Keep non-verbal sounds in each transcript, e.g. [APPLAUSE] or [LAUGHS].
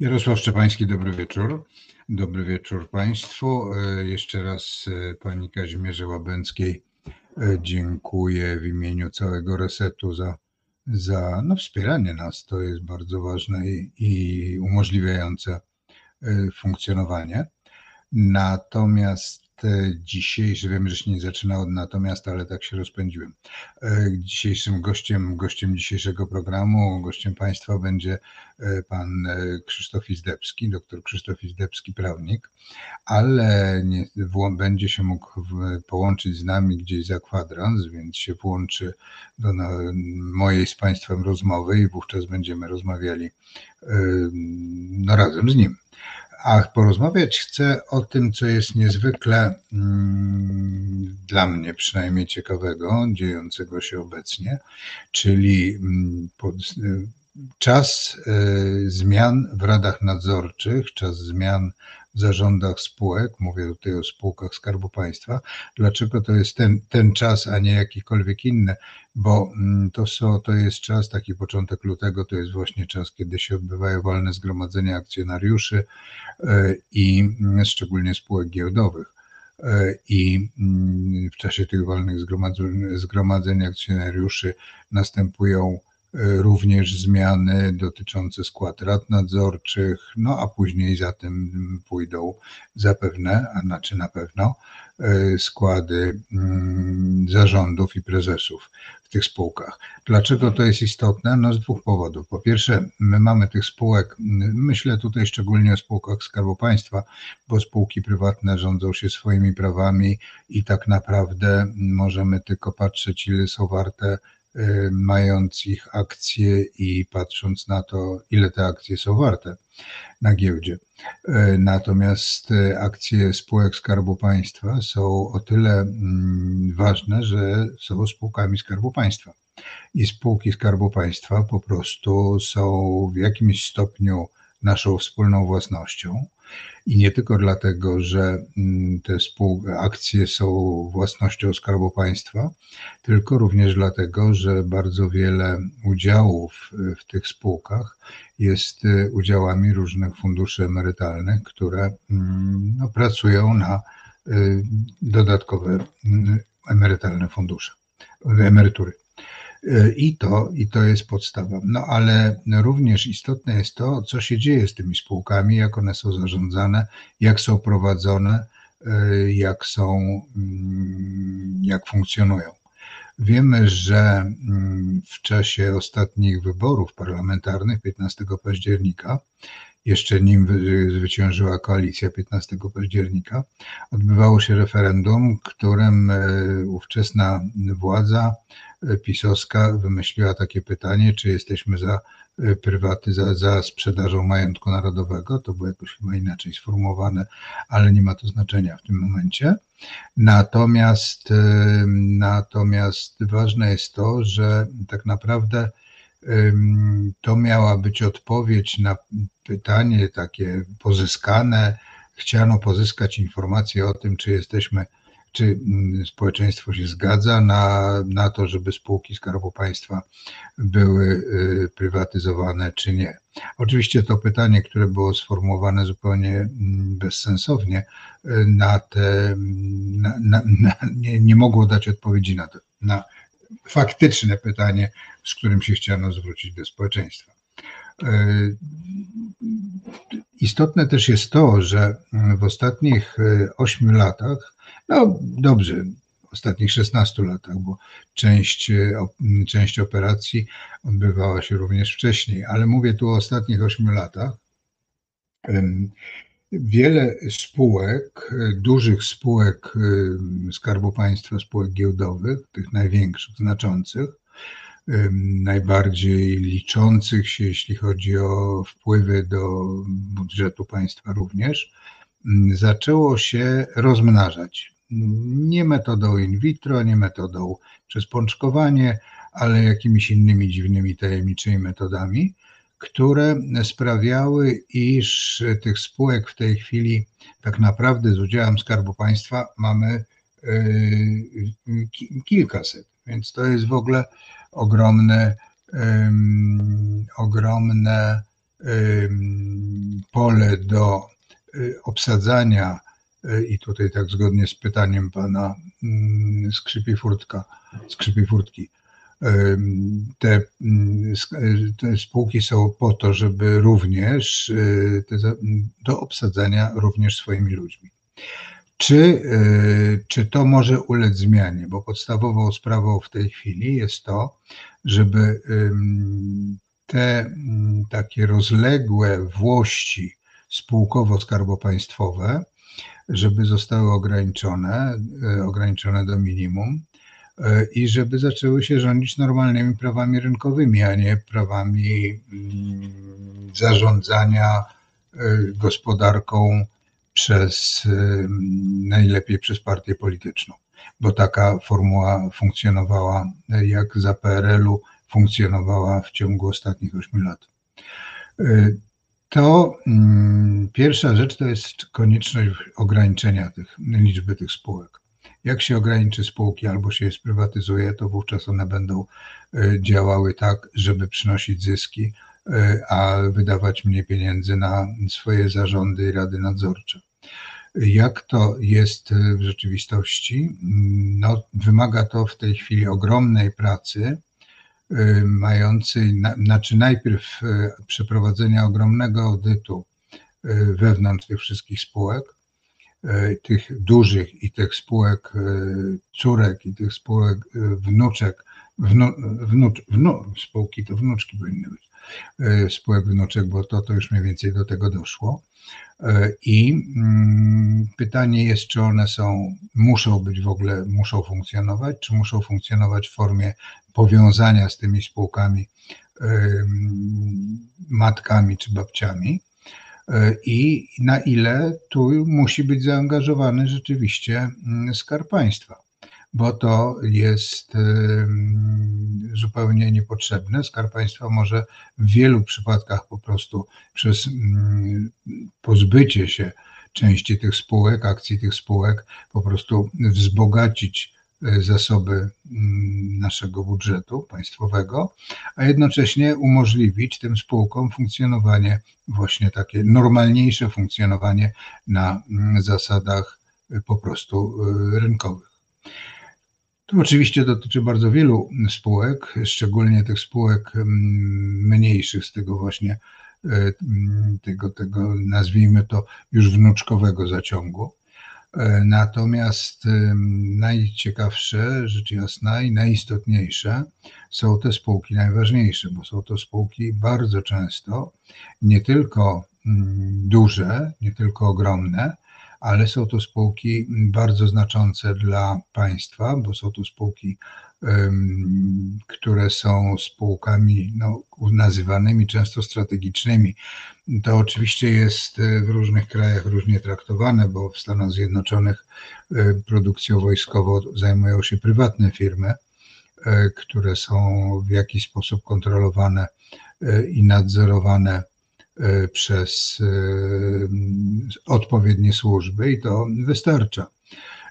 Jarosław Szczepański, dobry wieczór. Dobry wieczór Państwu. E, jeszcze raz e, Pani Kazimierze Łabęckiej e, dziękuję w imieniu całego resetu za, za no, wspieranie nas. To jest bardzo ważne i, i umożliwiające funkcjonowanie. Natomiast dzisiejszy, wiem, że się nie zaczyna od natomiast, ale tak się rozpędziłem. E, dzisiejszym gościem, gościem dzisiejszego programu, gościem Państwa będzie e, pan e, Krzysztof Izdebski, doktor Krzysztof Izdebski, prawnik, ale nie, będzie się mógł połączyć z nami gdzieś za kwadrans, więc się włączy do mojej z Państwem rozmowy i wówczas będziemy rozmawiali no, razem z nim. A porozmawiać chcę o tym, co jest niezwykle mm, dla mnie przynajmniej ciekawego, dziejącego się obecnie, czyli mm, czas y, zmian w radach nadzorczych, czas zmian w zarządach spółek, mówię tutaj o spółkach Skarbu Państwa. Dlaczego to jest ten, ten czas, a nie jakikolwiek inny? Bo mm, to, są, to jest czas, taki początek lutego, to jest właśnie czas, kiedy się odbywają walne zgromadzenia akcjonariuszy y, i mm, szczególnie spółek giełdowych y, i w czasie tych walnych zgromadzeń, zgromadzeń akcjonariuszy następują również zmiany dotyczące skład rad nadzorczych, no a później za tym pójdą zapewne, a znaczy na pewno, e, składy mm, zarządów i prezesów w tych spółkach. Dlaczego to jest istotne? No z dwóch powodów. Po pierwsze, my mamy tych spółek, myślę tutaj szczególnie o spółkach Skarbu Państwa, bo spółki prywatne rządzą się swoimi prawami i tak naprawdę możemy tylko patrzeć, ile są warte mając ich akcje i patrząc na to, ile te akcje są warte na giełdzie. Y, natomiast y, akcje spółek Skarbu Państwa są o tyle mm, ważne, że są spółkami Skarbu Państwa. I spółki Skarbu Państwa po prostu są w jakimś stopniu naszą wspólną własnością. I nie tylko dlatego, że mm, te akcje są własnością Skarbu Państwa, tylko również dlatego, że bardzo wiele udziałów w tych spółkach jest y, udziałami różnych funduszy emerytalnych, które mm, no, pracują na y, dodatkowe mm, emerytalne fundusze, emerytury. I to, I to jest podstawa. No ale również istotne jest to, co się dzieje z tymi spółkami, jak one są zarządzane, jak są prowadzone, e, jak są, mm, jak funkcjonują. Wiemy, że mm, w czasie ostatnich wyborów parlamentarnych 15 października, jeszcze nim zwyciężyła koalicja 15 października, odbywało się referendum, którym e, ówczesna władza pisowska wymyśliła takie pytanie, czy jesteśmy za e, prywaty, za, za sprzedażą majątku narodowego. To było jakoś chyba inaczej sformułowane, ale nie ma to znaczenia w tym momencie. Natomiast, e, natomiast ważne jest to, że tak naprawdę to miała być odpowiedź na pytanie takie pozyskane. Chciano pozyskać informacje o tym, czy jesteśmy czy mm, społeczeństwo się zgadza na, na to, żeby spółki Skarbu Państwa były y, prywatyzowane, czy nie. Oczywiście to pytanie, które było sformułowane zupełnie mm, bezsensownie, y, na te, na, na, na, nie, nie mogło dać odpowiedzi na to, na faktyczne pytanie, z którym się chciano zwrócić do społeczeństwa. Y, istotne też jest to, że w ostatnich ośmiu latach no dobrze, w ostatnich 16 latach, bo część, część operacji odbywała się również wcześniej, ale mówię tu o ostatnich 8 latach. Wiele spółek, dużych spółek Skarbu Państwa, spółek giełdowych, tych największych, znaczących, najbardziej liczących się, jeśli chodzi o wpływy do budżetu państwa również, zaczęło się rozmnażać nie metodą in vitro, nie metodą przez pączkowanie, ale jakimiś innymi dziwnymi, tajemniczymi metodami, które sprawiały, iż tych spółek w tej chwili tak naprawdę z udziałem Skarbu Państwa mamy y, kilkaset. Więc to jest w ogóle ogromne, ogromne pole do obsadzania i tutaj tak zgodnie z pytaniem pana mm, Skrzypi Furtka, Skrzypi Furtki, te, mm, te, spółki są po to, żeby również y, te, do obsadzania również swoimi ludźmi. Czy, czy to może ulec zmianie? Bo podstawową sprawą w tej chwili jest to, żeby te takie rozległe włości spółkowo-skarbopaństwowe, żeby zostały ograniczone, y, ograniczone do minimum E, i żeby zaczęły się rządzić normalnymi prawami rynkowymi, a nie prawami mm, zarządzania e, gospodarką przez e, najlepiej przez partię polityczną, bo taka formuła funkcjonowała jak za PRL-u funkcjonowała w ciągu ostatnich ośmiu lat. To mm, pierwsza rzecz to jest konieczność ograniczenia tych, liczby tych spółek. Jak się ograniczy spółki albo się je sprywatyzuje, to wówczas one będą e, działały tak, żeby przynosić zyski, e, a wydawać mniej pieniędzy na swoje zarządy i rady nadzorcze. Jak to jest w rzeczywistości? No, wymaga to w tej chwili ogromnej pracy, e, mającej, znaczy najpierw przeprowadzenia ogromnego audytu wewnątrz tych wszystkich spółek, E, tych dużych i tych spółek e, córek i tych spółek e, wnuczek, wnu, wnucz, wnu, spółki to wnuczki powinny być, spółek wnuczek, bo to, to już mniej więcej do tego doszło. I mm, pytanie jest, czy one są, muszą być w ogóle, muszą funkcjonować, czy muszą funkcjonować w formie powiązania z tymi spółkami matkami czy babciami i na ile tu musi być zaangażowany rzeczywiście mm, Skarb Państwa, bo to jest zupełnie niepotrzebne. Skarb Państwa może w wielu przypadkach po prostu przez mm, pozbycie się części tych spółek, akcji tych spółek, po prostu wzbogacić E, zasoby mm, naszego budżetu państwowego, a jednocześnie umożliwić tym spółkom funkcjonowanie, właśnie takie normalniejsze funkcjonowanie na mm, zasadach e, po prostu e, rynkowych. To oczywiście dotyczy bardzo wielu spółek, szczególnie tych spółek mm, mniejszych z tego właśnie tego, tego nazwijmy to już wnuczkowego zaciągu. E, natomiast najciekawsze, rzecz jasna i najistotniejsze są te spółki najważniejsze, bo są to spółki bardzo często nie tylko mm, duże, nie tylko ogromne, ale są to spółki bardzo znaczące dla państwa, bo są to spółki które są spółkami no, nazywanymi często strategicznymi. To oczywiście jest e, w różnych krajach różnie traktowane, bo w Stanach Zjednoczonych e, produkcją wojskową zajmują się prywatne firmy, e, które są w jakiś sposób kontrolowane i nadzorowane przez odpowiednie służby i to wystarcza.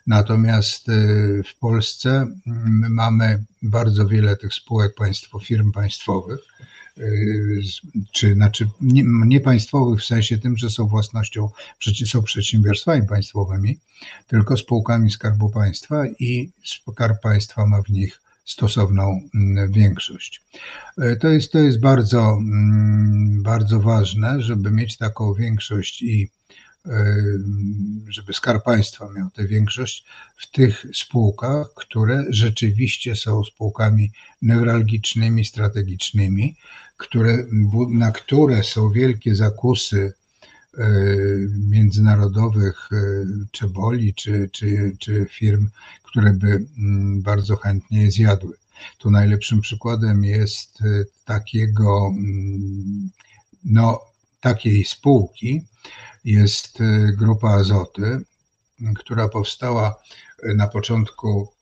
Natomiast y, w Polsce mm, mamy bardzo wiele tych spółek państwo, firm państwowych, czy znaczy nie, nie, w sensie tym, że są własnością, są przedsiębiorstwami państwowymi, tylko spółkami Skarbu Państwa i Skarb Państwa ma w nich stosowną mm, większość. Y, to jest, to jest bardzo, mm, bardzo ważne, żeby mieć taką większość i żeby Skarb Państwa miał tę większość w tych spółkach, które rzeczywiście są spółkami newralgicznymi, strategicznymi, które, na które są wielkie zakusy międzynarodowych czeboli czy, czy, czy firm, które by mm, bardzo chętnie je zjadły. Tu najlepszym przykładem jest takiego, mm, no, takiej spółki, jest grupa Azoty, która powstała na początku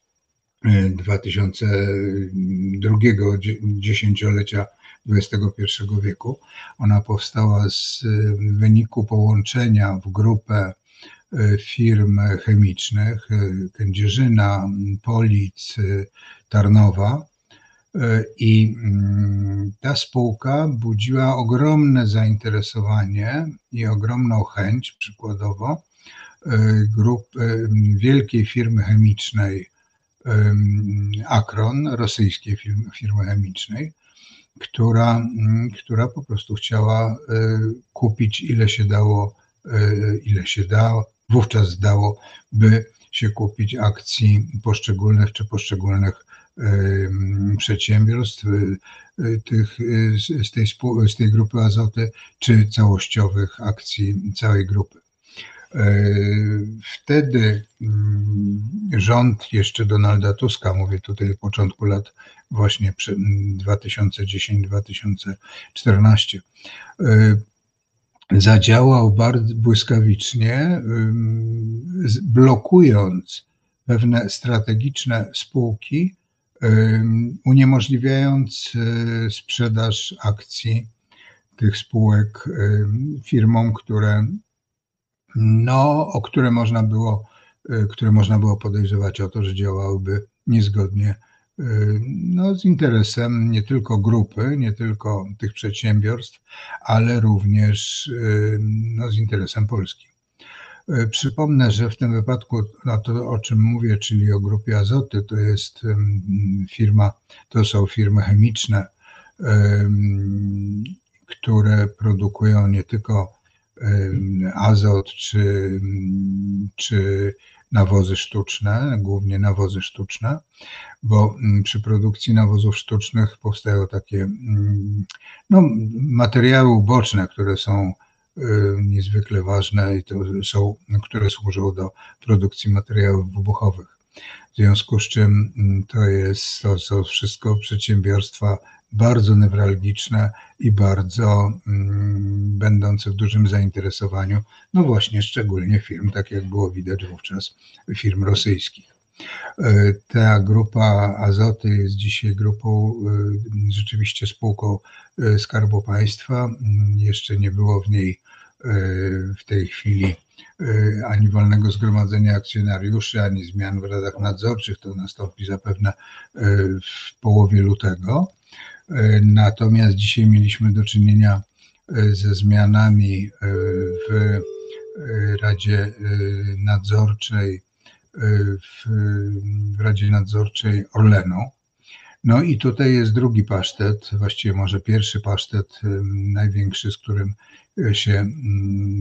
2002 y, dziesięciolecia XXI wieku. Ona powstała z wyniku połączenia w grupę firm chemicznych Kędzierzyna, Polic, Tarnowa I mm, ta spółka budziła ogromne zainteresowanie i ogromną chęć, przykładowo, grup wielkiej firmy chemicznej Akron, rosyjskiej firmy, firmy chemicznej, która, mm, która po prostu chciała e, kupić ile się dało, e, ile się dało, wówczas dało, by się kupić akcji poszczególnych czy poszczególnych przedsiębiorstw e, tych, z, tej, z tej grupy azoty, czy całościowych akcji całej grupy. Wtedy mm, rząd jeszcze Donalda Tuska, mówię tutaj o początku lat właśnie 2010-2014, y, zadziałał bardzo błyskawicznie, blokując pewne strategiczne spółki, uniemożliwiając y, sprzedaż akcji tych spółek firmom, które no, o które można było, y, które można było podejrzewać o to, że działałyby niezgodnie y, no, z interesem nie tylko grupy, nie tylko tych przedsiębiorstw, ale również y, no, z interesem Polski. Przypomnę, że w tym wypadku no to, o czym mówię, czyli o grupie Azoty, to jest firma, to są firmy chemiczne, które produkują nie tylko azot czy, czy nawozy sztuczne, głównie nawozy sztuczne, bo przy produkcji nawozów sztucznych powstają takie no, materiały uboczne, które są niezwykle ważne i to są, które służą do produkcji materiałów wybuchowych. W związku z czym to jest, to są wszystko przedsiębiorstwa bardzo newralgiczne i bardzo mm, będące w dużym zainteresowaniu, no właśnie szczególnie firm, tak jak było widać wówczas, firm rosyjskich. E, ta grupa Azoty jest dzisiaj grupą, e, rzeczywiście spółką e, Skarbu Państwa. Mm, jeszcze nie było w niej w tej chwili ani wolnego zgromadzenia akcjonariuszy, ani zmian w radach nadzorczych. To nastąpi zapewne w połowie lutego. E, natomiast dzisiaj mieliśmy do czynienia e, ze zmianami e, w Radzie Nadzorczej, w, Radzie Nadzorczej Orlenu. No i tutaj jest drugi pasztet, właściwie może pierwszy pasztet, największy, z którym się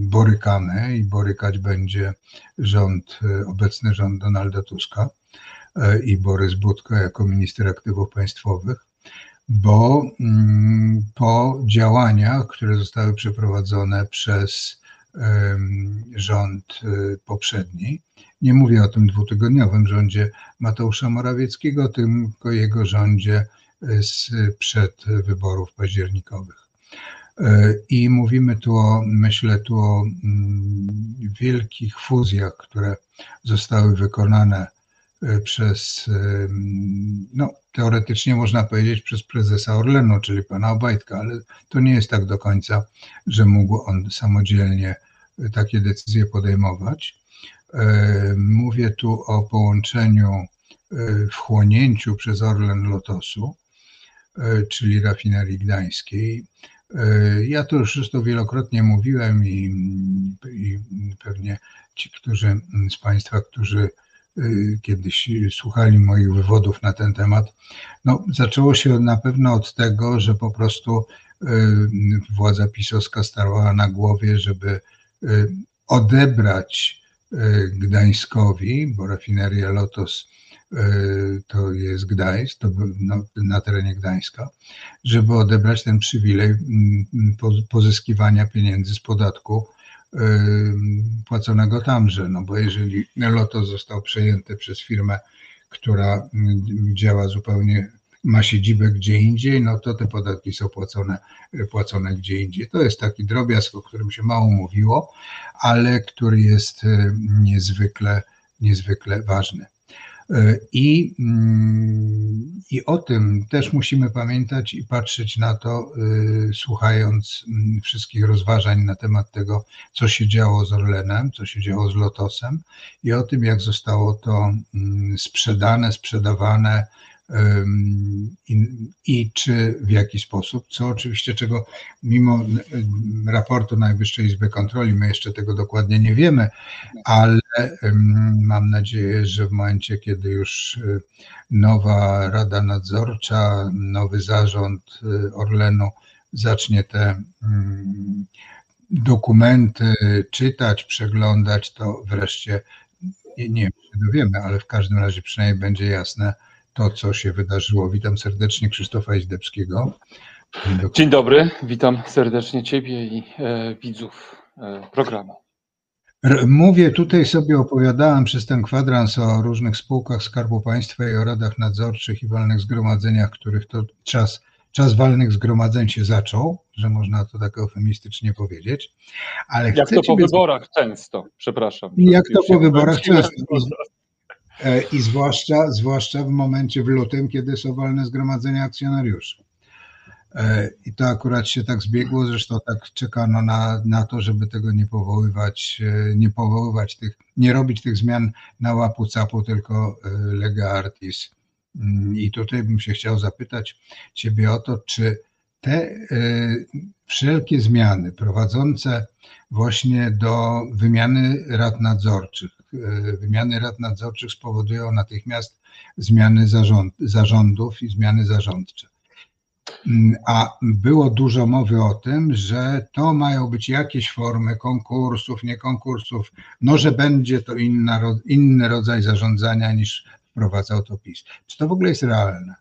borykamy i borykać będzie rząd, obecny rząd Donalda Tuska i Borys Budka jako minister aktywów państwowych bo mm, po działaniach, które zostały przeprowadzone przez rząd y, poprzedni, nie mówię o tym dwutygodniowym rządzie Mateusza Morawieckiego, tylko jego rządzie sprzed wyborów październikowych. Y, I mówimy tu o, myślę tu o mm, wielkich fuzjach, które zostały wykonane E, przez, e, no teoretycznie można powiedzieć przez prezesa Orlenu, czyli pana Obajtka, ale to nie jest tak do końca, że mógł on samodzielnie takie decyzje podejmować. E, mówię tu o połączeniu, wchłonięciu przez Orlen Lotosu, czyli rafinerii gdańskiej. Ja to już zresztą wielokrotnie mówiłem i, i pewnie ci, którzy z Państwa, którzy Y, kiedyś słuchali moich wywodów na ten temat. No, zaczęło się na pewno od tego, że po prostu y, władza pisowska starała na głowie, żeby odebrać Gdańskowi, bo rafineria Lotos to jest Gdańsk, to na terenie Gdańska, żeby odebrać ten przywilej mm, pozyskiwania pieniędzy z podatku płaconego tamże, no bo jeżeli Lotos został przejęty przez firmę, która działa zupełnie, ma siedzibę gdzie indziej, no to te podatki są płacone, płacone gdzie indziej. To jest taki drobiazg, o którym się mało mówiło, ale który jest niezwykle, niezwykle ważny. E, I, mm, I o tym też musimy pamiętać i patrzeć na to, e, słuchając mm, wszystkich rozważań na temat tego, co się działo z Orlenem, co się działo z Lotosem i o tym, jak zostało to mm, sprzedane, sprzedawane, i, i, czy w jaki sposób, co oczywiście czego mimo raportu Najwyższej Izby Kontroli my jeszcze tego dokładnie nie wiemy, ale mam nadzieję, że w momencie, kiedy już y, nowa Rada Nadzorcza, nowy zarząd y, Orlenu zacznie te dokumenty czytać, przeglądać, to wreszcie nie wiem, czy dowiemy, ale w każdym razie przynajmniej będzie jasne to, co się wydarzyło. Witam serdecznie Krzysztofa Izdebskiego. Dzień dobry, witam serdecznie Ciebie i e, widzów e, programu. Mówię tutaj sobie, opowiadałem przez ten kwadrans o różnych spółkach Skarbu Państwa i o radach nadzorczych i walnych zgromadzeniach, których to czas czas walnych zgromadzeń się zaczął, że można to tak eufemistycznie powiedzieć. Ale jak to po wyborach często, przepraszam. Jak to po wyborach często. E, I zwłaszcza, zwłaszcza w momencie w lutym, kiedy są walne zgromadzenia akcjonariuszy. E, I to akurat się tak zbiegło, zresztą tak czekano na, na to, żeby tego nie powoływać, e, nie powoływać tych, nie robić tych zmian na łapu capu, tylko lega artis Mm, I tutaj bym się chciał zapytać Ciebie o to, czy te wszelkie zmiany prowadzące właśnie do wymiany rad nadzorczych, wymiany rad nadzorczych spowodują natychmiast zmiany zarząd, zarządów i zmiany zarządcze. Mm, a było dużo mowy o tym, że to mają być jakieś formy konkursów, nie konkursów, no że będzie to inna, inny rodzaj zarządzania niż wprowadzał to PiS. Czy to w ogóle jest realne?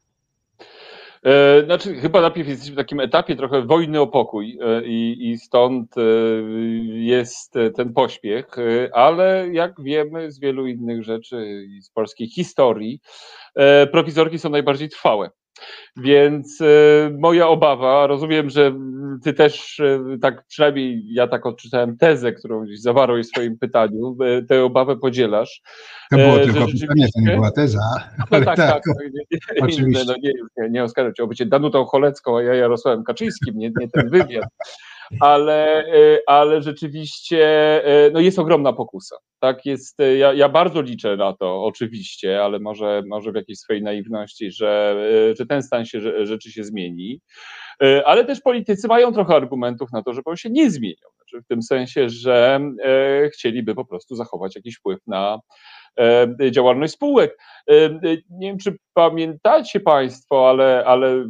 E, znaczy, chyba najpierw jesteśmy w takim etapie trochę wojny o pokój e, i, i, stąd e, jest ten pośpiech, ale jak wiemy z wielu innych rzeczy i z polskiej historii, prowizorki są najbardziej trwałe. Więc e, moja obawa, rozumiem, że ty też e, tak, przynajmniej ja tak odczytałem tezę, którą gdzieś zawarłeś w swoim pytaniu, e, tę obawę podzielasz. To było tylko pytanie, to nie była teza. No [LAUGHS] tak, tak, tak, nie, nie, oczywiście. No nie, nie, nie oskarżam cię o bycie Danutą Cholecką, a ja Jarosławem Kaczyńskim, nie, nie ten wywiad ale, e, ale rzeczywiście e, no jest ogromna pokusa. Tak jest, e, ja, ja bardzo liczę na to, oczywiście, ale może, może w jakiejś swojej naiwności, że, że ten stan się rzeczy się zmieni. Ale też politycy mają trochę argumentów na to, on się nie zmienił. Znaczy w tym sensie, że chcieliby po prostu zachować jakiś wpływ na, działalność spółek. Nie wiem, czy pamiętacie Państwo, ale, ale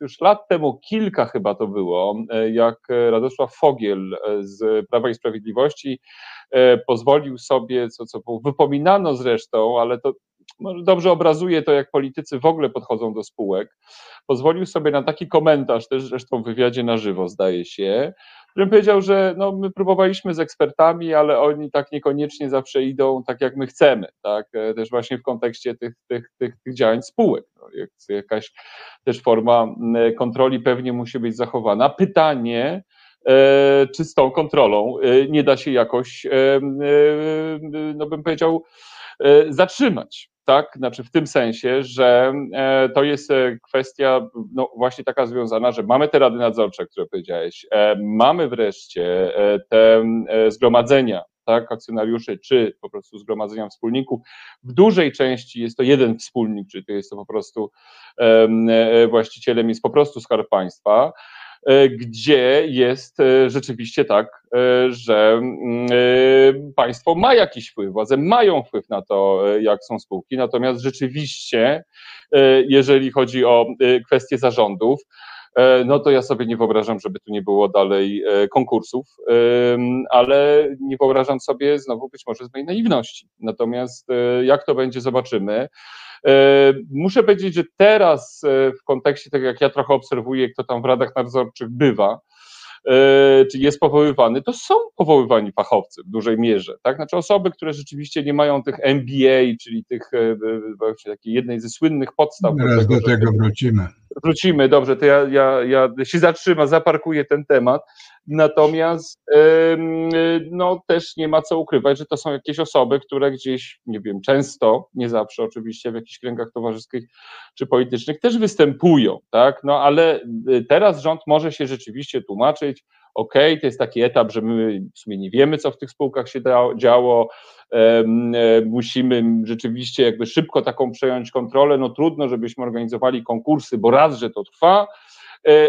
już lat temu, kilka chyba to było, jak Radosław Fogiel z Prawa i Sprawiedliwości pozwolił sobie, co, co wypominano zresztą, ale to dobrze obrazuje to, jak politycy w ogóle podchodzą do spółek. Pozwolił sobie na taki komentarz, też zresztą w wywiadzie na żywo, zdaje się, którym powiedział, że no, my próbowaliśmy z ekspertami, ale oni tak niekoniecznie zawsze idą tak, jak my chcemy, tak? E, też właśnie w kontekście tych, tych, tych, tych działań spółek. No, jakaś też forma kontroli pewnie musi być zachowana. Pytanie, e, czy z tą kontrolą e, nie da się jakoś, no bym powiedział, zatrzymać tak? Znaczy w tym sensie, że e, to jest e, kwestia no właśnie taka związana, że mamy te rady nadzorcze, które powiedziałeś, e, mamy wreszcie te zgromadzenia, tak, akcjonariuszy, czy po prostu zgromadzenia wspólników. W dużej części jest to jeden wspólnik, czyli to jest to po prostu właścicielem jest po prostu skarb państwa. E, gdzie jest e, rzeczywiście tak, e, że mm, państwo ma jakiś wpływ, władze mają wpływ na to, jak są spółki, natomiast rzeczywiście, jeżeli chodzi o kwestie zarządów, no to ja sobie nie wyobrażam, żeby tu nie było dalej konkursów, ale nie wyobrażam sobie znowu być może z mojej naiwności. Natomiast jak to będzie, zobaczymy. E, muszę powiedzieć, że teraz e, w kontekście tego, jak ja trochę obserwuję, kto tam w radach nadzorczych bywa, e, czy jest powoływany, to są powoływani fachowcy w dużej mierze, tak? Znaczy osoby, które rzeczywiście nie mają tych MBA, czyli tych właśnie takiej jednej ze słynnych podstaw. Teraz do tego, do tego wrócimy wrócimy, dobrze, to ja, ja, ja się zatrzymam, zaparkuję ten temat. Natomiast no, też nie ma co ukrywać, że to są jakieś osoby, które gdzieś, nie wiem, często, nie zawsze oczywiście w jakichś kręgach towarzyskich czy politycznych też występują, tak? No ale y, teraz rząd może się rzeczywiście tłumaczyć, ok, to jest taki etap, że my w sumie nie wiemy, co w tych spółkach się działo, musimy rzeczywiście jakby szybko taką przejąć kontrolę, no trudno, żebyśmy organizowali konkursy, bo raz, że to trwa,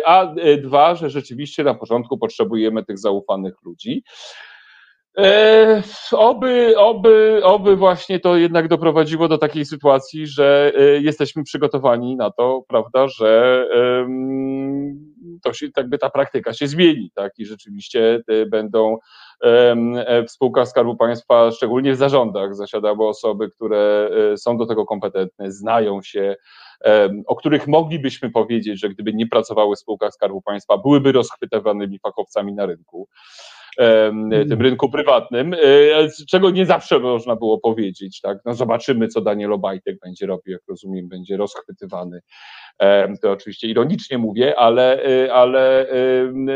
a dwa, że rzeczywiście na początku potrzebujemy tych zaufanych ludzi. E, oby, oby, oby właśnie to jednak doprowadziło do takiej sytuacji, że e, jesteśmy przygotowani na to, prawda, że to się, jakby ta praktyka się zmieni, tak, i rzeczywiście e, będą w spółkach Skarbu Państwa, szczególnie w zarządach, zasiadały osoby, które są do tego kompetentne, znają się, o których moglibyśmy powiedzieć, że gdyby nie pracowały w spółkach Skarbu Państwa, byłyby rozchwytywanymi fachowcami na rynku. Hmm. tym rynku prywatnym, e, czego nie zawsze można było powiedzieć. Tak? No zobaczymy, co Daniel Obajtek będzie robił, jak rozumiem, będzie rozchwytywany. To oczywiście ironicznie mówię, ale, e, ale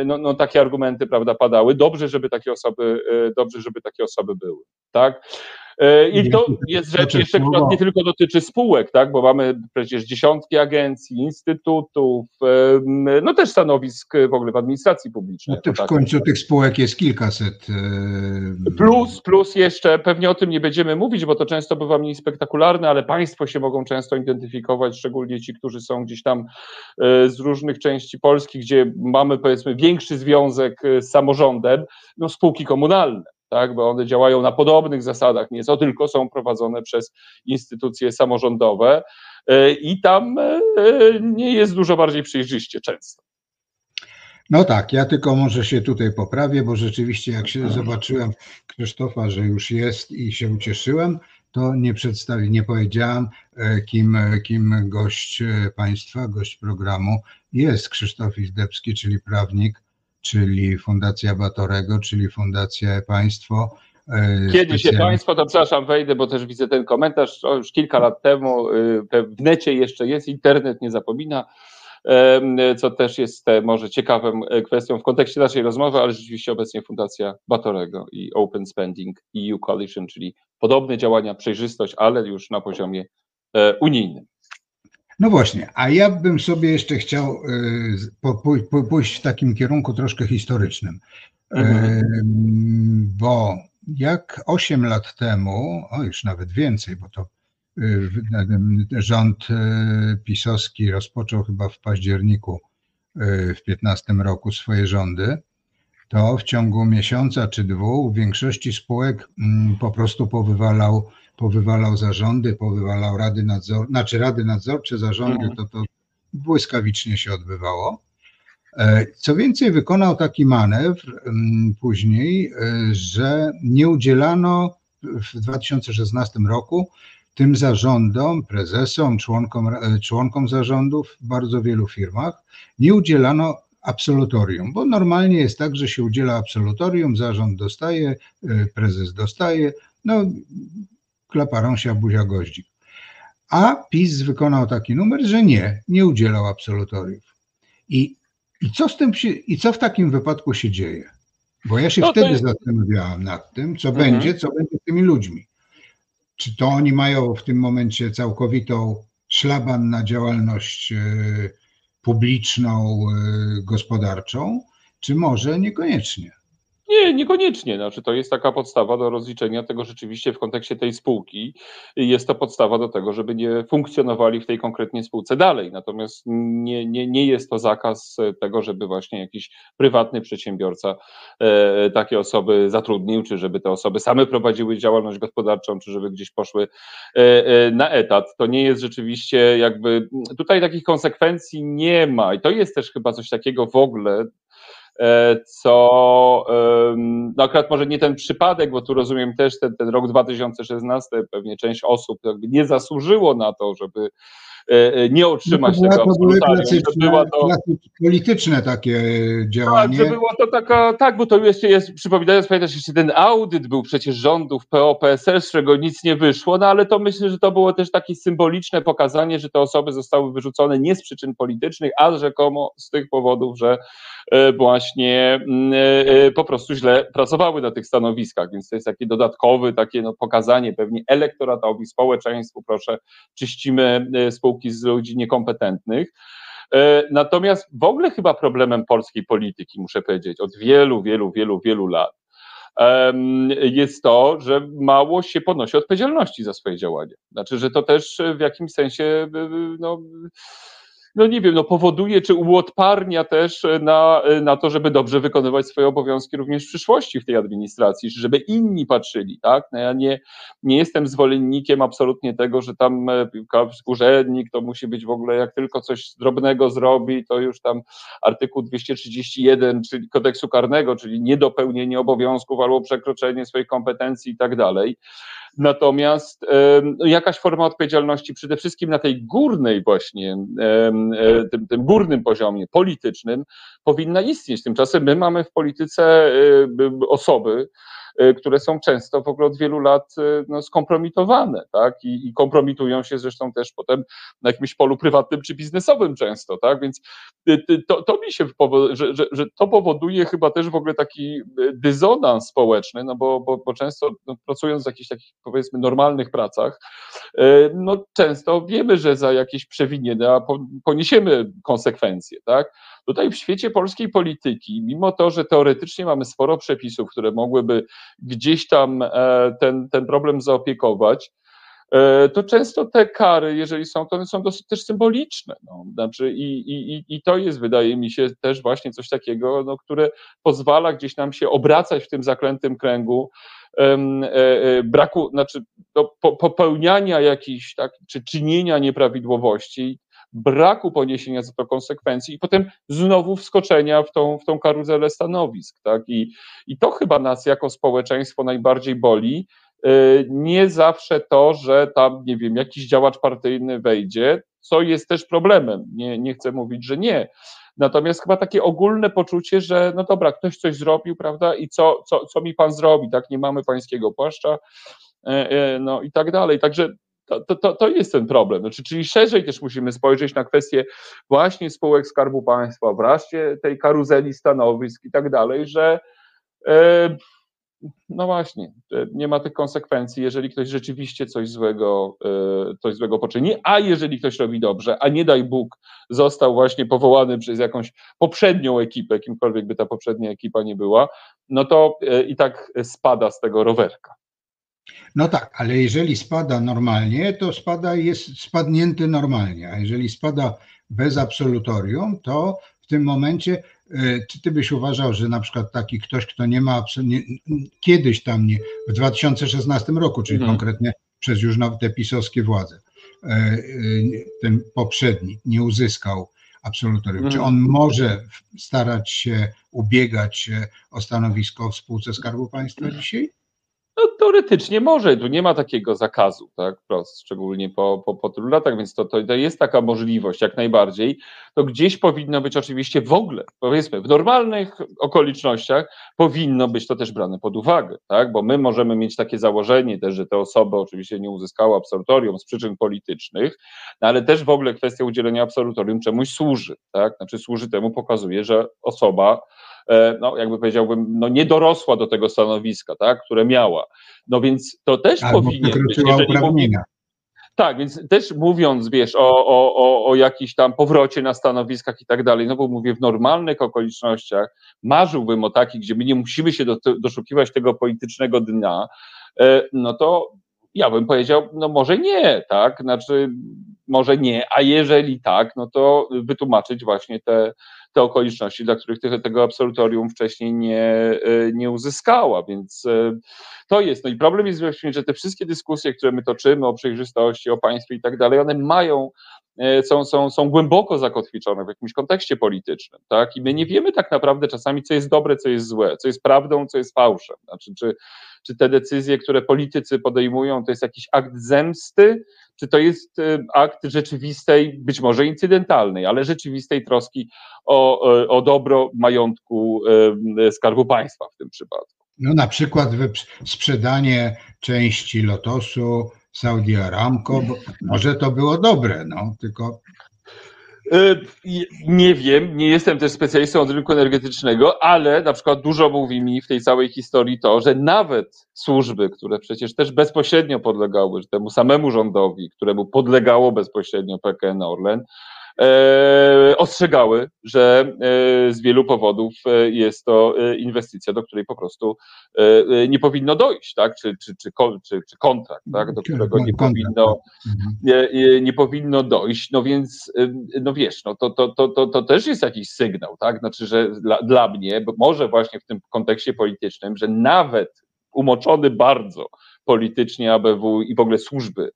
no, no, takie argumenty prawda, padały. Dobrze, żeby takie osoby, e, dobrze, żeby takie osoby były. Tak? E, I to jest rzecz jeszcze, która nie tylko dotyczy spółek, tak, bo mamy przecież dziesiątki agencji, instytutów, no też stanowisk w ogóle w administracji publicznej. No w końcu tych spółek jest kilkaset. Plus, plus jeszcze, pewnie o tym nie będziemy mówić, bo to często bywa mniej spektakularne, ale państwo się mogą często identyfikować, szczególnie ci, którzy są gdzieś tam e, z różnych części Polski, gdzie mamy powiedzmy większy związek e, z samorządem, no spółki komunalne tak, bo one działają na podobnych zasadach, nie co tylko są prowadzone przez instytucje samorządowe e, i tam e, nie jest dużo bardziej przejrzyście często. No tak, ja tylko może się tutaj poprawię, bo rzeczywiście jak się zobaczyłem Krzysztofa, że już jest i się ucieszyłem, to nie przedstawi, nie powiedziałam, e, kim, kim gość państwa, gość programu jest Krzysztof Izdebski, czyli prawnik, czyli Fundacja Batorego, czyli Fundacja Państwo. E, Kiedy się Państwo, to przepraszam, wejdę, bo też widzę ten komentarz już kilka lat temu, y, w necie jeszcze jest, internet nie zapomina, co też jest e, może ciekawą e, kwestią w kontekście naszej rozmowy, ale rzeczywiście obecnie Fundacja Batorego i Open Spending EU Coalition, czyli podobne działania, przejrzystość, ale już na poziomie unijnym. No właśnie, a ja bym sobie jeszcze chciał y, pójść w takim kierunku troszkę historycznym, mhm. bo jak 8 lat temu, o już nawet więcej, bo to y, rząd pisowski rozpoczął chyba w październiku w 15 roku swoje rządy, to w ciągu miesiąca czy dwóch w większości spółek mm, po prostu powywalał powywalał zarządy, powywalał rady nadzorcze, znaczy rady nadzorcze, zarządy, mhm. to to błyskawicznie się odbywało. E, co więcej, wykonał taki manewr mm, później, e, że nie udzielano w 2016 roku tym zarządom, prezesom, członkom, e, członkom zarządów w bardzo wielu firmach, nie udzielano absolutorium, bo normalnie jest tak, że się udziela absolutorium, zarząd dostaje, prezes dostaje, no klaparą się buzia goździk. A PiS wykonał taki numer, że nie, nie udzielał absolutoriów. I, i, co, z tym się, I co w takim wypadku się dzieje? Bo ja się no wtedy jest... zastanawiałam nad tym, co mhm. będzie, co będzie z tymi ludźmi. Czy to oni mają w tym momencie całkowitą szlaban na działalność e, publiczną, e, gospodarczą, czy może niekoniecznie? Nie, niekoniecznie. Znaczy, to jest taka podstawa do rozliczenia tego rzeczywiście w kontekście tej spółki. Jest to podstawa do tego, żeby nie funkcjonowali w tej konkretnej spółce dalej. Natomiast nie, nie, nie jest to zakaz tego, żeby właśnie jakiś prywatny przedsiębiorca e, takie osoby zatrudnił, czy żeby te osoby same prowadziły działalność gospodarczą, czy żeby gdzieś poszły e, e, na etat. To nie jest rzeczywiście jakby. Tutaj takich konsekwencji nie ma. I to jest też chyba coś takiego w ogóle, co no akurat może nie ten przypadek, bo tu rozumiem też ten, ten rok 2016, pewnie część osób nie zasłużyło na to, żeby e, e, nie otrzymać no to tego absolutarium. Była to polityczne takie działanie. Tak, że było to taka, tak, bo to jeszcze jest, przypominając, pamiętasz, jeszcze ten audyt był przecież rządów PO-PSL, z czego nic nie wyszło, no ale to myślę, że to było też takie symboliczne pokazanie, że te osoby zostały wyrzucone nie z przyczyn politycznych, a rzekomo z tych powodów, że E, właśnie mm, e, e, po prostu źle pracowały na tych stanowiskach, więc to jest takie dodatkowe takie no, pokazanie pewnie elektoratowi, społeczeństwu, proszę, czyścimy spółki z ludzi niekompetentnych. Natomiast w ogóle chyba problemem polskiej polityki, muszę powiedzieć, od wielu, wielu, wielu, wielu lat, jest to, że mało się ponosi odpowiedzialności za swoje działania. Znaczy, że to też w jakimś sensie no, no nie wiem, no powoduje czy uodparnia też na, na to, żeby dobrze wykonywać swoje obowiązki również w przyszłości w tej administracji, żeby inni patrzyli, tak? No ja nie, nie jestem zwolennikiem absolutnie tego, że tam e, urzędnik to musi być w ogóle, jak tylko coś drobnego zrobi, to już tam artykuł 231, czyli kodeksu karnego, czyli niedopełnienie obowiązków albo przekroczenie swoich kompetencji i tak dalej. Natomiast no, jakaś forma odpowiedzialności przede wszystkim na tej górnej właśnie, tym, tym górnym poziomie politycznym powinna istnieć. Tymczasem my mamy w polityce e, osoby, Y, które są często w ogóle od wielu lat y, no, skompromitowane, tak? I, I, kompromitują się zresztą też potem na jakimś polu prywatnym czy biznesowym często, tak? Więc y, to, to mi się, że, że, że to powoduje chyba też w ogóle taki dysonans społeczny, no bo, bo, bo często no, pracując w jakichś takich powiedzmy normalnych pracach, no często wiemy, że za jakieś przewinienia poniesiemy konsekwencje, tak? Tutaj w świecie polskiej polityki, mimo to, że teoretycznie mamy sporo przepisów, które mogłyby gdzieś tam e, ten, ten problem zaopiekować, e, to często te kary, jeżeli są, to one są dosyć też symboliczne. No. Znaczy i, i, I to jest, wydaje mi się, też właśnie coś takiego, no, które pozwala gdzieś nam się obracać w tym zaklętym kręgu e, braku, znaczy no, popełniania jakichś, tak, czy czynienia nieprawidłowości, braku poniesienia za to konsekwencji i potem znowu wskoczenia w tą, w tą karuzelę stanowisk. Tak? I, I to chyba nas jako społeczeństwo najbardziej boli. Y, nie zawsze to, że tam, nie wiem, jakiś działacz partyjny wejdzie, co jest też problemem. Nie, nie chcę mówić, że nie. Natomiast chyba takie ogólne poczucie, że no dobra, ktoś coś zrobił, prawda, i co, co, co mi pan zrobi, tak, nie mamy pańskiego płaszcza, e, e, no i tak dalej. Także to, to, to jest ten problem. Znaczy, czyli szerzej też musimy spojrzeć na kwestię właśnie spółek Skarbu Państwa, wreszcie tej karuzeli stanowisk i tak dalej, że e, no właśnie, nie ma tych konsekwencji, jeżeli ktoś rzeczywiście coś złego, e, coś złego poczyni, a jeżeli ktoś robi dobrze, a nie daj Bóg, został właśnie powołany przez jakąś poprzednią ekipę, kimkolwiek by ta poprzednia ekipa nie była, no to e, i tak spada z tego rowerka. No tak, ale jeżeli spada normalnie, to spada jest spadnięty normalnie, a jeżeli spada bez absolutorium, to w tym momencie, czy ty byś uważał, że na przykład taki ktoś, kto nie ma absolutnie, kiedyś tam nie, w 2016 roku, czyli mhm. konkretnie przez już te pisowskie władze, e, e, ten poprzedni nie uzyskał absolutorium. Mhm. Czy on może starać się ubiegać się o stanowisko w spółce Skarbu Państwa mhm. dzisiaj? No, teoretycznie może, tu nie ma takiego zakazu, tak, prost, szczególnie po, po, po tylu latach, więc to, to, to jest taka możliwość jak najbardziej. To gdzieś powinno być oczywiście w ogóle, powiedzmy, w normalnych okolicznościach powinno być to też brane pod uwagę, tak, bo my możemy mieć takie założenie też, że te osoby oczywiście nie uzyskały absolutorium z przyczyn politycznych, no ale też w ogóle kwestia udzielenia absolutorium czemuś służy, tak, znaczy służy temu, pokazuje, że osoba no jakby powiedziałbym, no nie dorosła do tego stanowiska, tak, które miała. No więc to też Albo powinien być, jeżeli mówi, tak, więc też mówiąc, wiesz, o, o, o, o jakiś tam powrocie na stanowiskach i tak dalej, no bo mówię, w normalnych okolicznościach marzyłbym o takich, gdzie my nie musimy się do, doszukiwać tego politycznego dnia, e, no to ja bym powiedział, no może nie, tak, znaczy może nie, a jeżeli tak, no to wytłumaczyć właśnie te, te okoliczności, dla których tego absolutorium wcześniej nie, e, nie uzyskała, więc e, to jest. No i problem jest właśnie, że te wszystkie dyskusje, które my toczymy o przejrzystości, o państwie i tak dalej, one mają są, są, są głęboko zakotwiczone w jakimś kontekście politycznym, tak? I my nie wiemy tak naprawdę czasami, co jest dobre, co jest złe, co jest prawdą, co jest fałszem. Znaczy, czy, czy te decyzje, które politycy podejmują, to jest jakiś akt zemsty, czy to jest y, akt rzeczywistej, być może incydentalnej, ale rzeczywistej troski o, o dobro majątku Skarbu Państwa w tym przypadku. No na przykład sprzedanie części Lotosu Saudi Aramco, bo może to było dobre, no tylko Y, nie wiem, nie jestem też specjalistą od rynku energetycznego, ale na przykład dużo mówi mi w tej całej historii to, że nawet służby, które przecież też bezpośrednio podlegały temu samemu rządowi, któremu podlegało bezpośrednio PKN Orlen, ostrzegały, że e, z wielu powodów e, jest to inwestycja, do której po prostu nie powinno dojść, tak? czy, czy, czy, czy, czy kontrakt, tak? do którego nie powinno, tak. mhm. nie, nie powinno dojść. No więc, no wiesz, no to, to, to, to, to też jest jakiś sygnał, tak? Znaczy, że dla, dla mnie, bo może właśnie w tym kontekście politycznym, że nawet umoczony bardzo politycznie ABW i w ogóle służby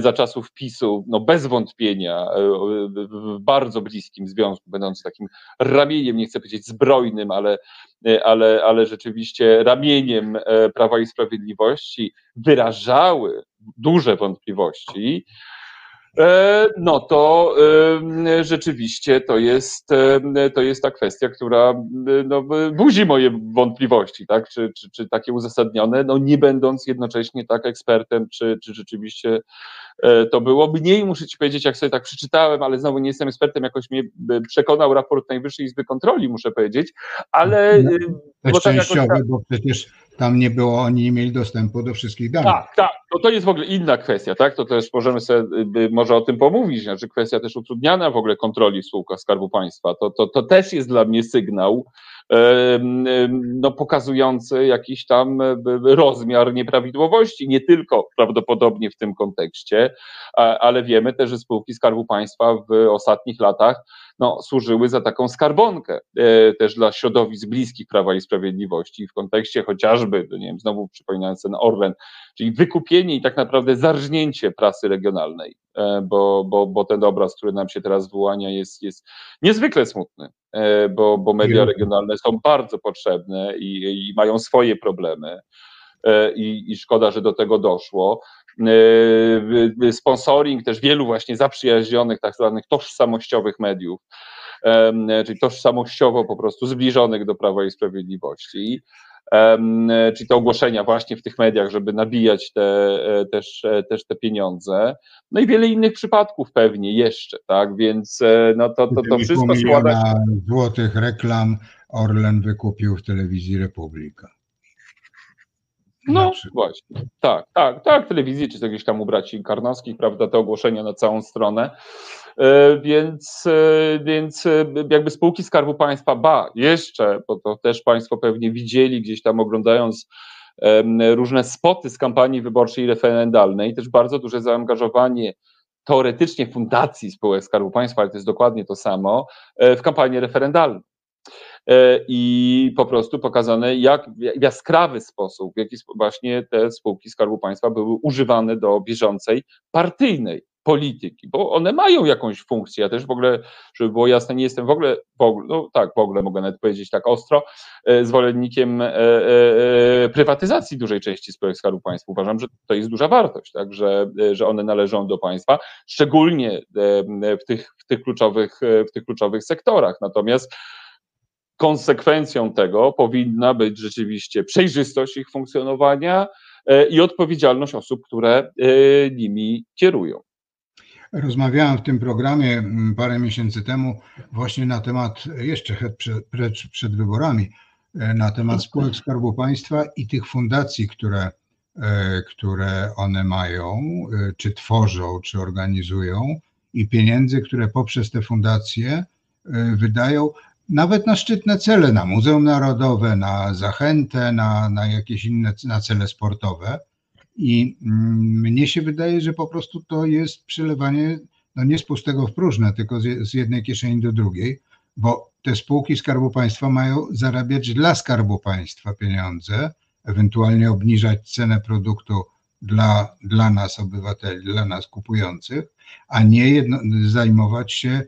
za czasów PiSu, no bez wątpienia e, w bardzo bliskim związku, będąc takim ramieniem, nie chcę powiedzieć zbrojnym, ale, e, ale, ale rzeczywiście ramieniem e, Prawa i Sprawiedliwości, wyrażały duże wątpliwości, E, no to rzeczywiście to jest, to jest ta kwestia, która no, budzi moje wątpliwości, tak? Czy, czy, czy takie uzasadnione, no nie będąc jednocześnie tak ekspertem, czy, czy rzeczywiście e, to było. Mniej muszę Ci powiedzieć, jak sobie tak przeczytałem, ale znowu nie jestem ekspertem, jakoś mnie przekonał raport Najwyższej Izby Kontroli, muszę powiedzieć, ale... No, bo częściowy, jakoś... bo przecież tam nie było, oni nie mieli dostępu do wszystkich danych. Tak, tak, to, to jest w ogóle inna kwestia, tak? To też możemy sobie może o tym pomówić, znaczy kwestia też utrudniania w ogóle kontroli w spółkach Skarbu Państwa. To, to, to też jest dla mnie sygnał, no, pokazujący jakiś tam e, rozmiar nieprawidłowości, nie tylko prawdopodobnie w tym kontekście, ale wiemy też, że spółki Skarbu Państwa w ostatnich latach no, służyły za taką skarbonkę e, też dla środowisk bliskich Prawa i Sprawiedliwości w kontekście chociażby, nie wiem, znowu przypominając ten Orlen, czyli wykupienie i tak naprawdę zarżnięcie prasy regionalnej, e, bo, bo, bo ten obraz, który nam się teraz wyłania jest, jest niezwykle smutny, e, bo, bo media regionalne są bardzo potrzebne i, i mają swoje problemy. I, I szkoda, że do tego doszło. E, sponsoring też wielu właśnie zaprzyjaźnionych, tak zwanych tożsamościowych mediów, czyli tożsamościowo po prostu zbliżonych do Prawa i Sprawiedliwości. Czyli te ogłoszenia właśnie w tych mediach, żeby nabijać te, e, też, e, też te pieniądze. No i wiele innych przypadków pewnie jeszcze, tak? Więc no to, to, to wszystko składa się. złotych reklam Orlen wykupił w telewizji Republika. No właśnie, tak, tak, tak, telewizji, czy jakieś tam u braci Karnowskich, prawda, te ogłoszenia na całą stronę, e, więc, e, więc e, jakby spółki Skarbu Państwa, ba, jeszcze, bo to też Państwo pewnie widzieli gdzieś tam oglądając różne spoty z kampanii wyborczej referendalnej, też bardzo duże zaangażowanie teoretycznie fundacji spółek Skarbu Państwa, ale to jest dokładnie to samo, w kampanię referendalną. E, i po prostu pokazane, jak w jaskrawy sposób, w jaki właśnie te spółki Skarbu Państwa były używane do bieżącej partyjnej polityki, bo one mają jakąś funkcję. Ja też w ogóle, żeby było jasne, nie jestem w ogóle, w ogóle no tak, w ogóle mogę nawet powiedzieć tak ostro, e, zwolennikiem e, prywatyzacji dużej części spółek Skarbu Państwa. Uważam, że to jest duża wartość, tak, że, że one należą do państwa, szczególnie w tych, w tych, kluczowych, w tych kluczowych sektorach. Natomiast konsekwencją tego powinna być rzeczywiście przejrzystość ich funkcjonowania e, i odpowiedzialność osób, które e, nimi kierują. Rozmawiałem w tym programie parę miesięcy temu właśnie na temat, jeszcze przed, przed wyborami, e, na temat spółek Skarbu Państwa i tych fundacji, które, które one mają, czy tworzą, czy organizują i pieniędzy, które poprzez te fundacje wydają nawet na szczytne cele, na Muzeum Narodowe, na zachętę, na, na jakieś inne na cele sportowe. I mm, mnie się wydaje, że po prostu to jest przelewanie no nie z pustego w próżne, tylko z, jednej kieszeni do drugiej, bo te spółki Skarbu Państwa mają zarabiać dla Skarbu Państwa pieniądze, ewentualnie obniżać cenę produktu dla, dla nas, obywateli, dla nas kupujących, a nie jedno, zajmować się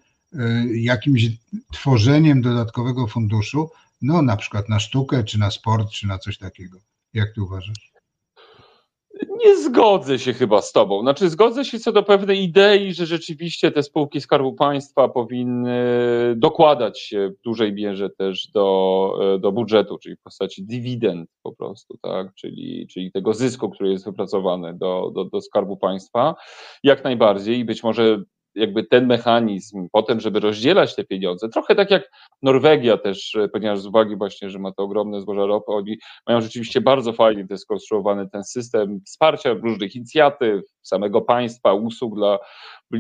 jakimś tworzeniem dodatkowego funduszu, no na przykład na sztukę, czy na sport, czy na coś takiego. Jak ty uważasz? Nie zgodzę się chyba z Tobą. Znaczy, zgodzę się co do pewnej idei, że rzeczywiście te spółki Skarbu Państwa powinny dokładać się w dużej mierze też do, do budżetu, czyli w postaci dywidend po prostu, tak? czyli, czyli tego zysku, który jest wypracowany do, do, do Skarbu Państwa. Jak najbardziej i być może jakby ten mechanizm potem, żeby rozdzielać te pieniądze, trochę tak jak Norwegia też, e, ponieważ z uwagi właśnie, że ma to ogromne złoża ropy, oni mają rzeczywiście bardzo fajnie to skonstruowany ten system wsparcia różnych inicjatyw, samego państwa, usług dla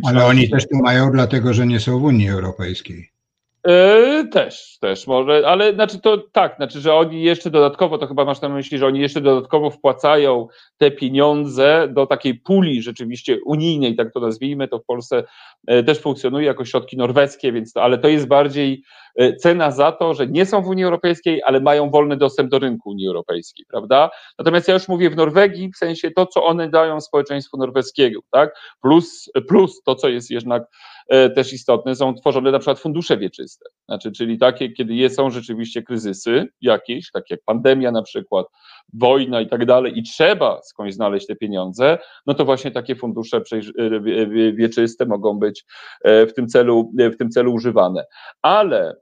Ale oni też to mają dlatego, że nie są w Unii Europejskiej. Yy, też, też może, ale znaczy to tak, znaczy, że oni jeszcze dodatkowo, to chyba masz na myśli, że oni jeszcze dodatkowo wpłacają te pieniądze do takiej puli rzeczywiście unijnej, tak to nazwijmy, to w Polsce yy, też funkcjonuje jako środki norweskie, więc to, ale to jest bardziej yy, cena za to, że nie są w Unii Europejskiej, ale mają wolny dostęp do rynku Unii Europejskiej, prawda? Natomiast ja już mówię w Norwegii, w sensie to, co one dają społeczeństwu norweskiego, tak? Plus, plus to, co jest jednak E, też istotne, są tworzone na przykład fundusze wieczyste, znaczy, czyli takie, kiedy są rzeczywiście kryzysy jakieś, takie jak pandemia na przykład, wojna i tak dalej i trzeba skądś znaleźć te pieniądze, no to właśnie takie fundusze e, wieczyste mogą być e, w tym celu, w tym celu używane. Ale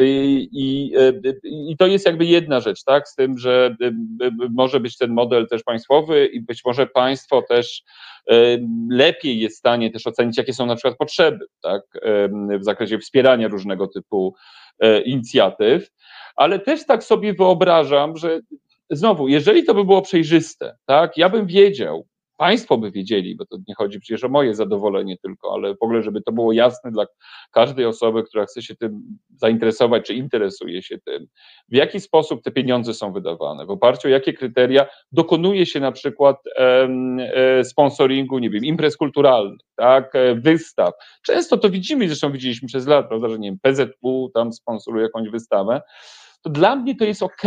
i, i to jest jakby jedna rzecz, tak, z tym, że może być ten model też państwowy i być może państwo też lepiej jest w stanie też ocenić, jakie są na przykład potrzeby tak, w zakresie wspierania różnego typu e, inicjatyw, ale też tak sobie wyobrażam, że znowu, jeżeli to by było przejrzyste, tak, ja bym wiedział, Państwo by wiedzieli, bo to nie chodzi przecież o moje zadowolenie tylko, ale w ogóle, żeby to było jasne dla każdej osoby, która chce się tym zainteresować, czy interesuje się tym, w jaki sposób te pieniądze są wydawane, w oparciu o jakie kryteria dokonuje się na przykład e, sponsoringu, nie wiem, imprez kulturalnych, tak, e, wystaw. Często to widzimy, zresztą widzieliśmy przez lat, prawda, że nie wiem, PZU tam sponsoruje jakąś wystawę, to dla mnie to jest ok,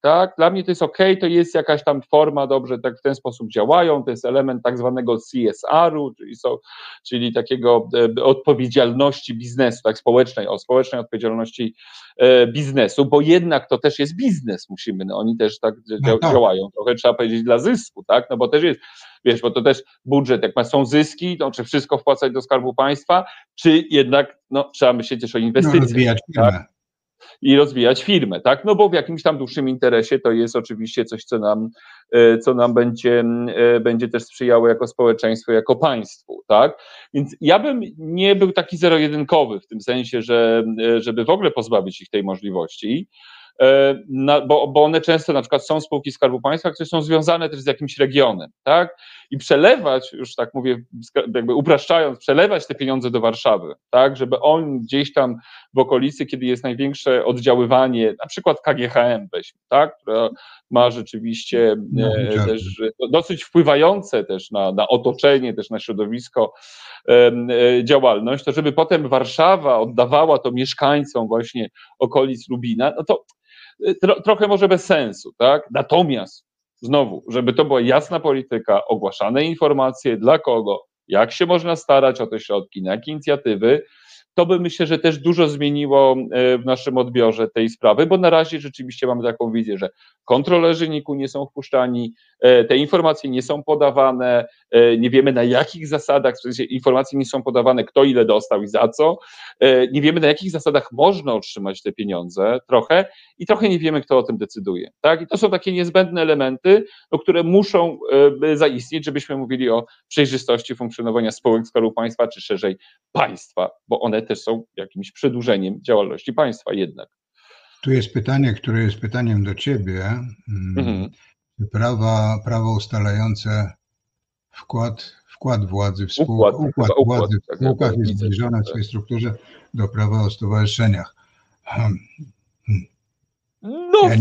tak? Dla mnie to jest ok, to jest jakaś tam forma, dobrze, tak w ten sposób działają, to jest element tak zwanego CSR-u, czyli, są, czyli takiego e, odpowiedzialności biznesu, tak społecznej, o społecznej odpowiedzialności e, biznesu, bo jednak to też jest biznes, musimy, no, oni też tak no tak. działają, trochę trzeba powiedzieć dla zysku, tak? No bo też jest, wiesz, bo to też budżet, jak są zyski, to czy wszystko wpłacać do Skarbu Państwa, czy jednak, no, trzeba myśleć też o inwestycjach. No, tak? I rozwijać firmę, tak? No bo w jakimś tam dłuższym interesie to jest oczywiście coś, co nam, e, co nam będzie, e, będzie też sprzyjało jako społeczeństwo, jako państwu, tak? Więc ja bym nie był taki zero-jedynkowy w tym sensie, że e, żeby w ogóle pozbawić ich tej możliwości, bo, bo one często na przykład są spółki Skarbu Państwa, które są związane też z jakimś regionem, tak? I przelewać, już tak mówię, jakby upraszczając, przelewać te pieniądze do Warszawy, tak? Żeby on gdzieś tam w okolicy, kiedy jest największe oddziaływanie, na przykład KGHM weźmy, tak? Która ma rzeczywiście no, e, też dosyć wpływające też na, na otoczenie, też na środowisko e, działalność, to żeby potem Warszawa oddawała to mieszkańcom właśnie okolic Lubina, no to tro, trochę może bez sensu, tak? Natomiast znowu, żeby to była jasna polityka, ogłaszane informacje, dla kogo, jak się można starać o te środki, na jakie inicjatywy, to by myślę, że też dużo zmieniło e, w naszym odbiorze tej sprawy, bo na razie rzeczywiście mamy taką wizję, że kontrolerzy NIK-u nie są wpuszczani, e, te informacje nie są podawane, nie wiemy na jakich zasadach, w sensie informacje nie są podawane, kto ile dostał i za co, nie wiemy na jakich zasadach można otrzymać te pieniądze trochę i trochę nie wiemy, kto o tym decyduje. Tak? I to są takie niezbędne elementy, no, które muszą zaistnieć, żebyśmy mówili o przejrzystości funkcjonowania spółek Skarbu Państwa, czy szerzej państwa, bo one też są jakimś przedłużeniem działalności państwa jednak. Tu jest pytanie, które jest pytaniem do ciebie. Mm, mhm. Prawa, prawo ustalające wkład, wkład władzy w spółkach, układ, układ, układ władzy w tak, spółkach tak, jest zbliżony w swojej strukturze do prawa o stowarzyszeniach. Hmm. No, ja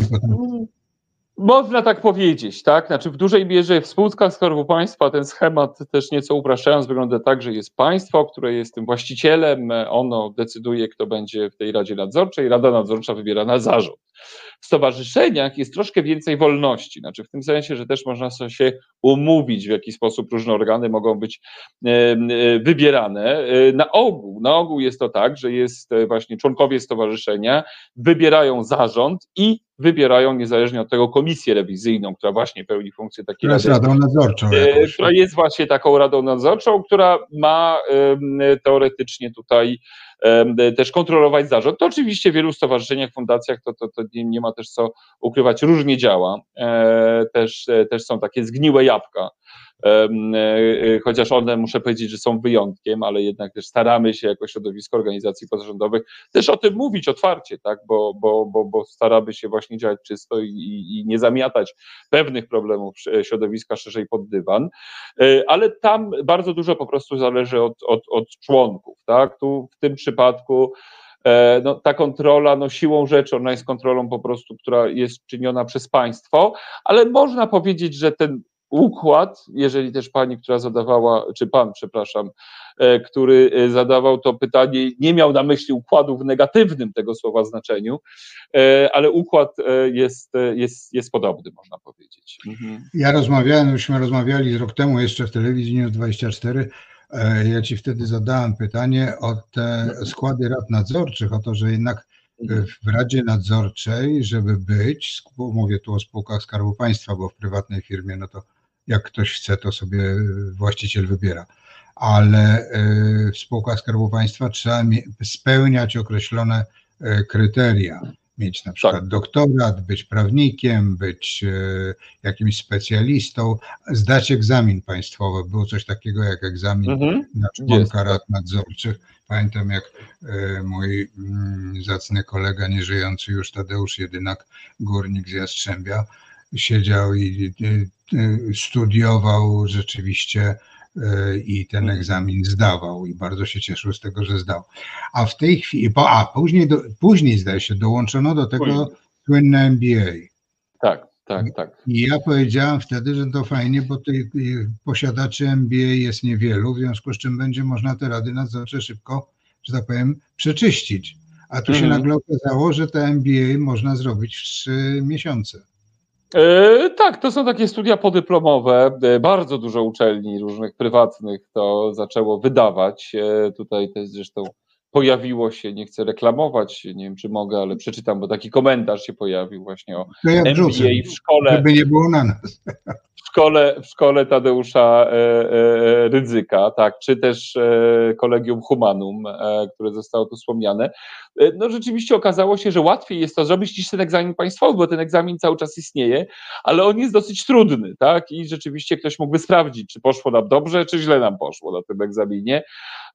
można tak powiedzieć, tak? Znaczy w dużej mierze w spółkach Skarbu Państwa ten schemat też nieco upraszczając wygląda tak, że jest państwo, które jest tym właścicielem, ono decyduje, kto będzie w tej Radzie Nadzorczej, Rada Nadzorcza wybiera na zarząd. W stowarzyszeniach jest troszkę więcej wolności, znaczy w tym sensie, że też można się umówić, w jaki sposób różne organy mogą być e, e, wybierane. E, na ogół, na ogół jest to tak, że jest właśnie członkowie stowarzyszenia wybierają zarząd i wybierają niezależnie od tego komisję rewizyjną, która właśnie pełni funkcję takiej. Jest radą nadzorczą. Jakoś. Która jest właśnie taką radą nadzorczą, która ma teoretycznie tutaj też kontrolować zarząd. To oczywiście w wielu stowarzyszeniach, fundacjach to, to, to nie, nie ma też co ukrywać, różnie działa. E, też, e, też są takie zgniłe jabłka chociaż one, muszę powiedzieć, że są wyjątkiem, ale jednak też staramy się jako środowisko organizacji pozarządowych też o tym mówić otwarcie, tak, bo, bo, bo, bo staramy się właśnie działać czysto i, i nie zamiatać pewnych problemów środowiska szerzej pod dywan, ale tam bardzo dużo po prostu zależy od, od, od członków, tak, tu w tym przypadku E, no, ta kontrola, no siłą rzeczy, ona jest kontrolą po prostu, która jest czyniona przez państwo, ale można powiedzieć, że ten układ, jeżeli też pani, która zadawała, czy pan, przepraszam, e, który e, zadawał to pytanie, nie miał na myśli układu w negatywnym tego słowa znaczeniu, ale układ jest, jest, jest podobny, można powiedzieć. Mhm. Ja rozmawiałem, myśmy rozmawiali rok temu jeszcze w telewizji News 24 E, ja Ci wtedy zadałem pytanie o te składy rad nadzorczych, o to, że jednak e, w Radzie Nadzorczej, żeby być, mówię tu o spółkach Skarbu Państwa, bo w prywatnej firmie, no to jak ktoś chce, to sobie właściciel wybiera. Ale e, w spółkach Skarbu Państwa trzeba spełniać określone kryteria mieć na przykład tak. doktorat, być prawnikiem, być e, jakimś specjalistą, zdać egzamin państwowy. Było coś takiego jak egzamin mhm. na członka rad nadzorczych. Pamiętam jak e, mój mm, zacny kolega, nieżyjący już Tadeusz Jedynak, górnik z Jastrzębia, siedział i studiował rzeczywiście i ten mhm. egzamin zdawał i bardzo się cieszył z tego, że zdał. A w tej chwili, a później, do, później zdaje się, dołączono do tego słynne MBA. Tak, tak, tak. I ja powiedziałem wtedy, że to fajnie, bo tych posiadaczy MBA jest niewielu, w związku z czym będzie można te rady nadzorcze szybko, że tak powiem, przeczyścić. A tu się mhm. nagle okazało, że te MBA można zrobić w trzy miesiące. E, tak, to są takie studia podyplomowe. E, bardzo dużo uczelni różnych prywatnych to zaczęło wydawać. E, tutaj też zresztą pojawiło się, nie chcę reklamować, nie wiem czy mogę, ale przeczytam, bo taki komentarz się pojawił właśnie o ja MBA w szkole. Żeby nie było na nas szkole, w szkole Tadeusza e, e, Rydzyka, tak, czy też e, Kolegium Humanum, które zostało tu wspomniane, no rzeczywiście okazało się, że łatwiej jest to zrobić niż ten egzamin państwowy, bo ten egzamin cały czas istnieje, ale on jest dosyć trudny, tak, i rzeczywiście ktoś mógłby sprawdzić, czy poszło nam dobrze, czy źle nam poszło na tym egzaminie,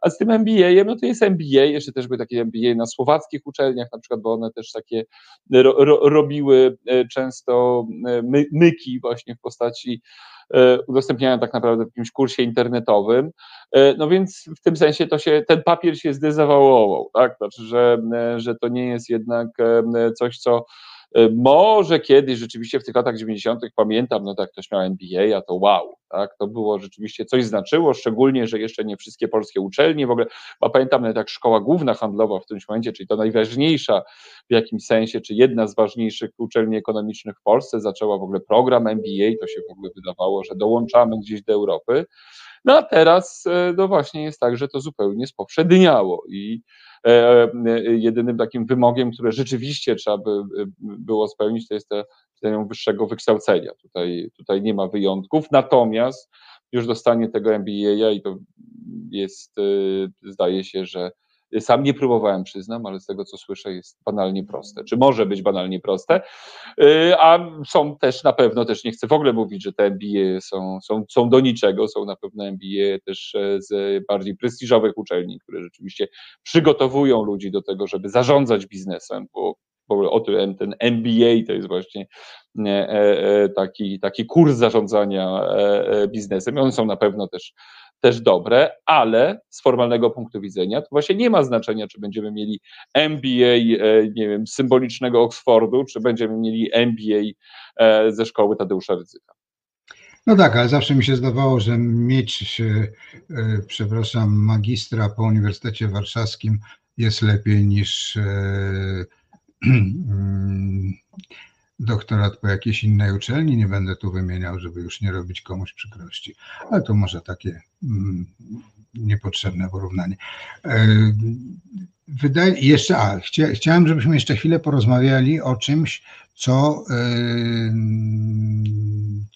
a z tym MBA, no to jest MBA, jeszcze też były takie MBA na słowackich uczelniach na przykład, bo one też takie ro, ro, robiły często my, myki właśnie w postaci E, udostępniają tak naprawdę w jakimś kursie internetowym. E, no więc w tym sensie to się, ten papier się zdezawałował, tak? Znaczy, że, e, że to nie jest jednak coś, co może kiedyś rzeczywiście w tych latach 90. pamiętam, no tak, ktoś miał MBA, a to wow, tak, to było rzeczywiście coś znaczyło, szczególnie, że jeszcze nie wszystkie polskie uczelnie w ogóle, pamiętam nawet jak szkoła główna handlowa w tym momencie, czyli to najważniejsza w jakimś sensie, czy jedna z ważniejszych uczelni ekonomicznych w Polsce zaczęła w ogóle program MBA, to się w ogóle wydawało, że dołączamy gdzieś do Europy. No a teraz, e, no właśnie jest tak, że to zupełnie spowszedniało i E, e, jedynym takim wymogiem, które rzeczywiście trzeba by było spełnić, to jest te, te wyższego wykształcenia. Tutaj, tutaj nie ma wyjątków, natomiast już dostanie tego MBA i to jest, zdaje się, że sam nie próbowałem, przyznam, ale z tego co słyszę jest banalnie proste, czy może być banalnie proste, y, a są też na pewno, też nie chcę w ogóle mówić, że te MBA są, są, są do niczego, są na pewno MBA też e, z bardziej prestiżowych uczelni, które rzeczywiście przygotowują ludzi do tego, żeby zarządzać biznesem, bo o tym ten MBA to jest właśnie e, e, taki, taki kurs zarządzania biznesem. One są na pewno też też dobre, ale z formalnego punktu widzenia to właśnie nie ma znaczenia, czy będziemy mieli MBA, e, nie wiem, symbolicznego Oxfordu, czy będziemy mieli MBA e, ze szkoły Tadeusza Rydzyka. No tak, ale zawsze mi się zdawało, że mieć, e, przepraszam, magistra po Uniwersytecie Warszawskim jest lepiej niż [CLEARS THROAT] mm, doktorat po jakiejś innej uczelni, nie będę tu wymieniał, żeby już nie robić komuś przykrości, ale to może takie mm, niepotrzebne porównanie. E, wydaje, jeszcze, a, chcia, chciałem, żebyśmy jeszcze chwilę porozmawiali o czymś, co, e,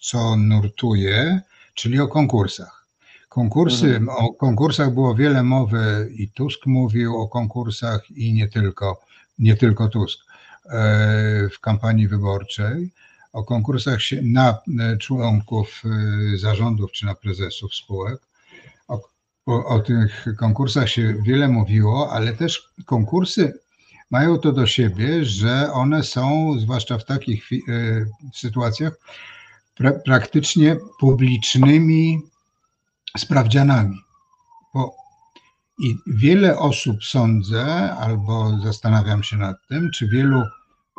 co nurtuje, czyli o konkursach. Konkursy, mhm. o konkursach było wiele mowy i Tusk mówił o konkursach i nie tylko, nie tylko Tusk. E, w kampanii wyborczej, o konkursach na członków zarządów czy na prezesów spółek. O, o, o tych konkursach się wiele mówiło, ale też konkursy mają to do siebie, że one są, zwłaszcza w takich sytuacjach, pra, praktycznie publicznymi sprawdzianami. Bo i wiele osób sądzę, albo zastanawiam się nad tym, czy wielu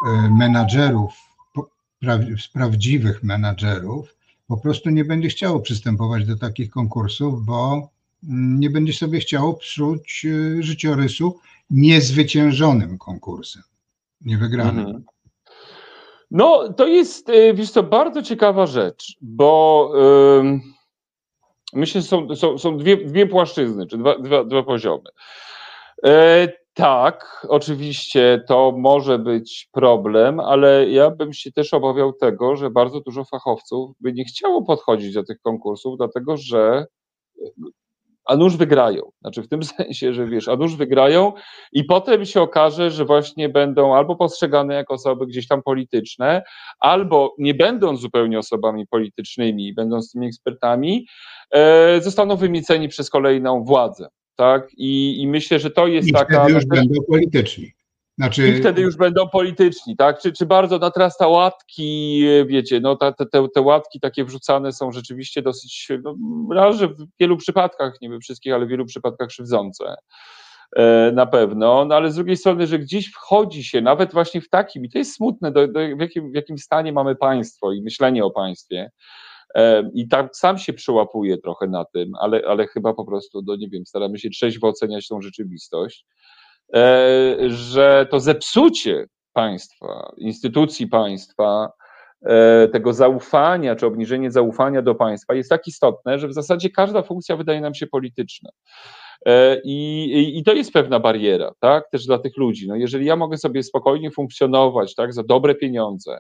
e, menadżerów, prawdziwych menadżerów, po prostu nie będzie chciało przystępować do takich konkursów, bo mm, nie będzie sobie chciało psuć e, życiorysu niezwyciężonym konkursem, niewygranym. Mhm. No, to jest, e, wiesz co, bardzo ciekawa rzecz, bo yy, myślę, że są, są, są dwie, dwie płaszczyzny, czy dwa, dwa, dwa poziomy. E, tak, oczywiście to może być problem, ale ja bym się też obawiał tego, że bardzo dużo fachowców by nie chciało podchodzić do tych konkursów, dlatego że a nuż wygrają. Znaczy w tym [LAUGHS] sensie, że wiesz, a nuż wygrają i potem się okaże, że właśnie będą albo postrzegane jako osoby gdzieś tam polityczne, albo nie będąc zupełnie osobami politycznymi, będąc tymi ekspertami, e, zostaną wymieceni przez kolejną władzę. Tak? I, I myślę, że to jest I taka. Wtedy już będą polityczni. Znaczy... I wtedy już będą polityczni, tak? Czy, czy bardzo na teraz te łatki, wiecie, no ta, te, te łatki takie wrzucane są rzeczywiście dosyć, no, że w wielu przypadkach, nie we wszystkich, ale w wielu przypadkach krzywdzące. E, na pewno, no ale z drugiej strony, że gdzieś wchodzi się, nawet właśnie w takim, i to jest smutne, do, do, w, jakim, w jakim stanie mamy państwo i myślenie o państwie, e, i tak sam się przełapuje trochę na tym, ale, ale chyba po prostu, no nie wiem, staramy się trzeźwo oceniać tą rzeczywistość. E, że to zepsucie państwa, instytucji państwa, e, tego zaufania, czy obniżenie zaufania do państwa jest tak istotne, że w zasadzie każda funkcja wydaje nam się polityczna. E, I, I, to jest pewna bariera, tak, też dla tych ludzi. No jeżeli ja mogę sobie spokojnie funkcjonować, tak, za dobre pieniądze,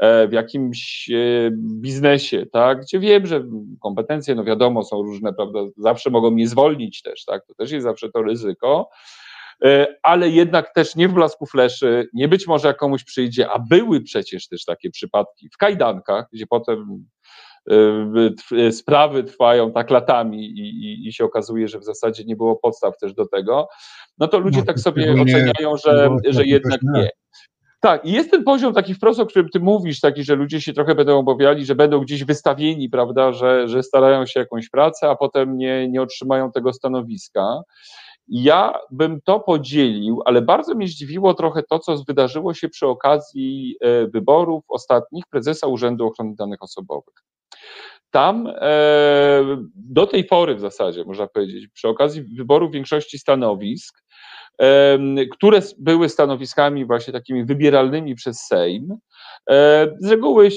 w jakimś biznesie, tak, gdzie wiem, że kompetencje, no wiadomo, są różne, prawda, zawsze mogą mnie zwolnić też, tak, to też jest zawsze to ryzyko, E, ale jednak też nie w blasku fleszy, nie być może jak komuś przyjdzie, a były przecież też takie przypadki w kajdankach, gdzie potem e, sprawy trwają tak latami i, i, i, się okazuje, że w zasadzie nie było podstaw też do tego, no to ludzie no, tak sobie oceniają, że, że jednak nie. Tak, i jest ten poziom taki wprost, o którym ty mówisz, taki, że ludzie się trochę będą obawiali, że będą gdzieś wystawieni, prawda, że, że starają się jakąś pracę, a potem nie, nie otrzymają tego stanowiska. Ja bym to podzielił, ale bardzo mnie zdziwiło trochę to, co wydarzyło się przy okazji e, wyborów ostatnich prezesa Urzędu Ochrony Danych Osobowych. Tam e, do tej pory w zasadzie, można powiedzieć, przy okazji wyboru większości stanowisk, które były stanowiskami właśnie takimi wybieralnymi przez Sejm, E, z reguły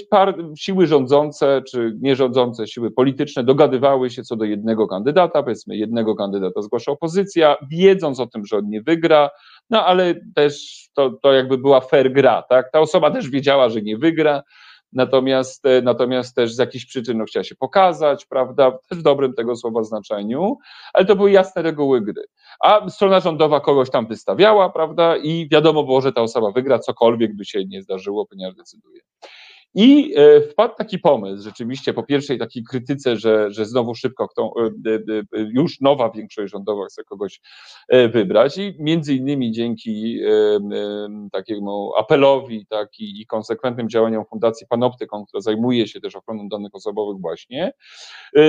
siły rządzące czy nierządzące siły polityczne dogadywały się co do jednego kandydata, powiedzmy jednego kandydata zgłasza opozycja, wiedząc o tym, że on nie wygra, no ale też to, to jakby była fair gra, tak? Ta osoba też wiedziała, że nie wygra, natomiast, e, natomiast też z jakichś przyczyn no, chciała się pokazać, prawda, też w dobrym tego słowa znaczeniu, ale to były jasne reguły gry. A strona rządowa kogoś tam wystawiała, prawda, i wiadomo było, że ta osoba wygra, cokolwiek by się nie zdarzyło, ponieważ decyduje. I e, wpadł taki pomysł, rzeczywiście, po pierwszej takiej krytyce, że, że znowu szybko kto, e, e, już nowa większość rządowa chce kogoś wybrać. I między innymi dzięki takiemu apelowi tak, i, konsekwentnym działaniom Fundacji Panoptykon, która zajmuje się też ochroną danych osobowych właśnie,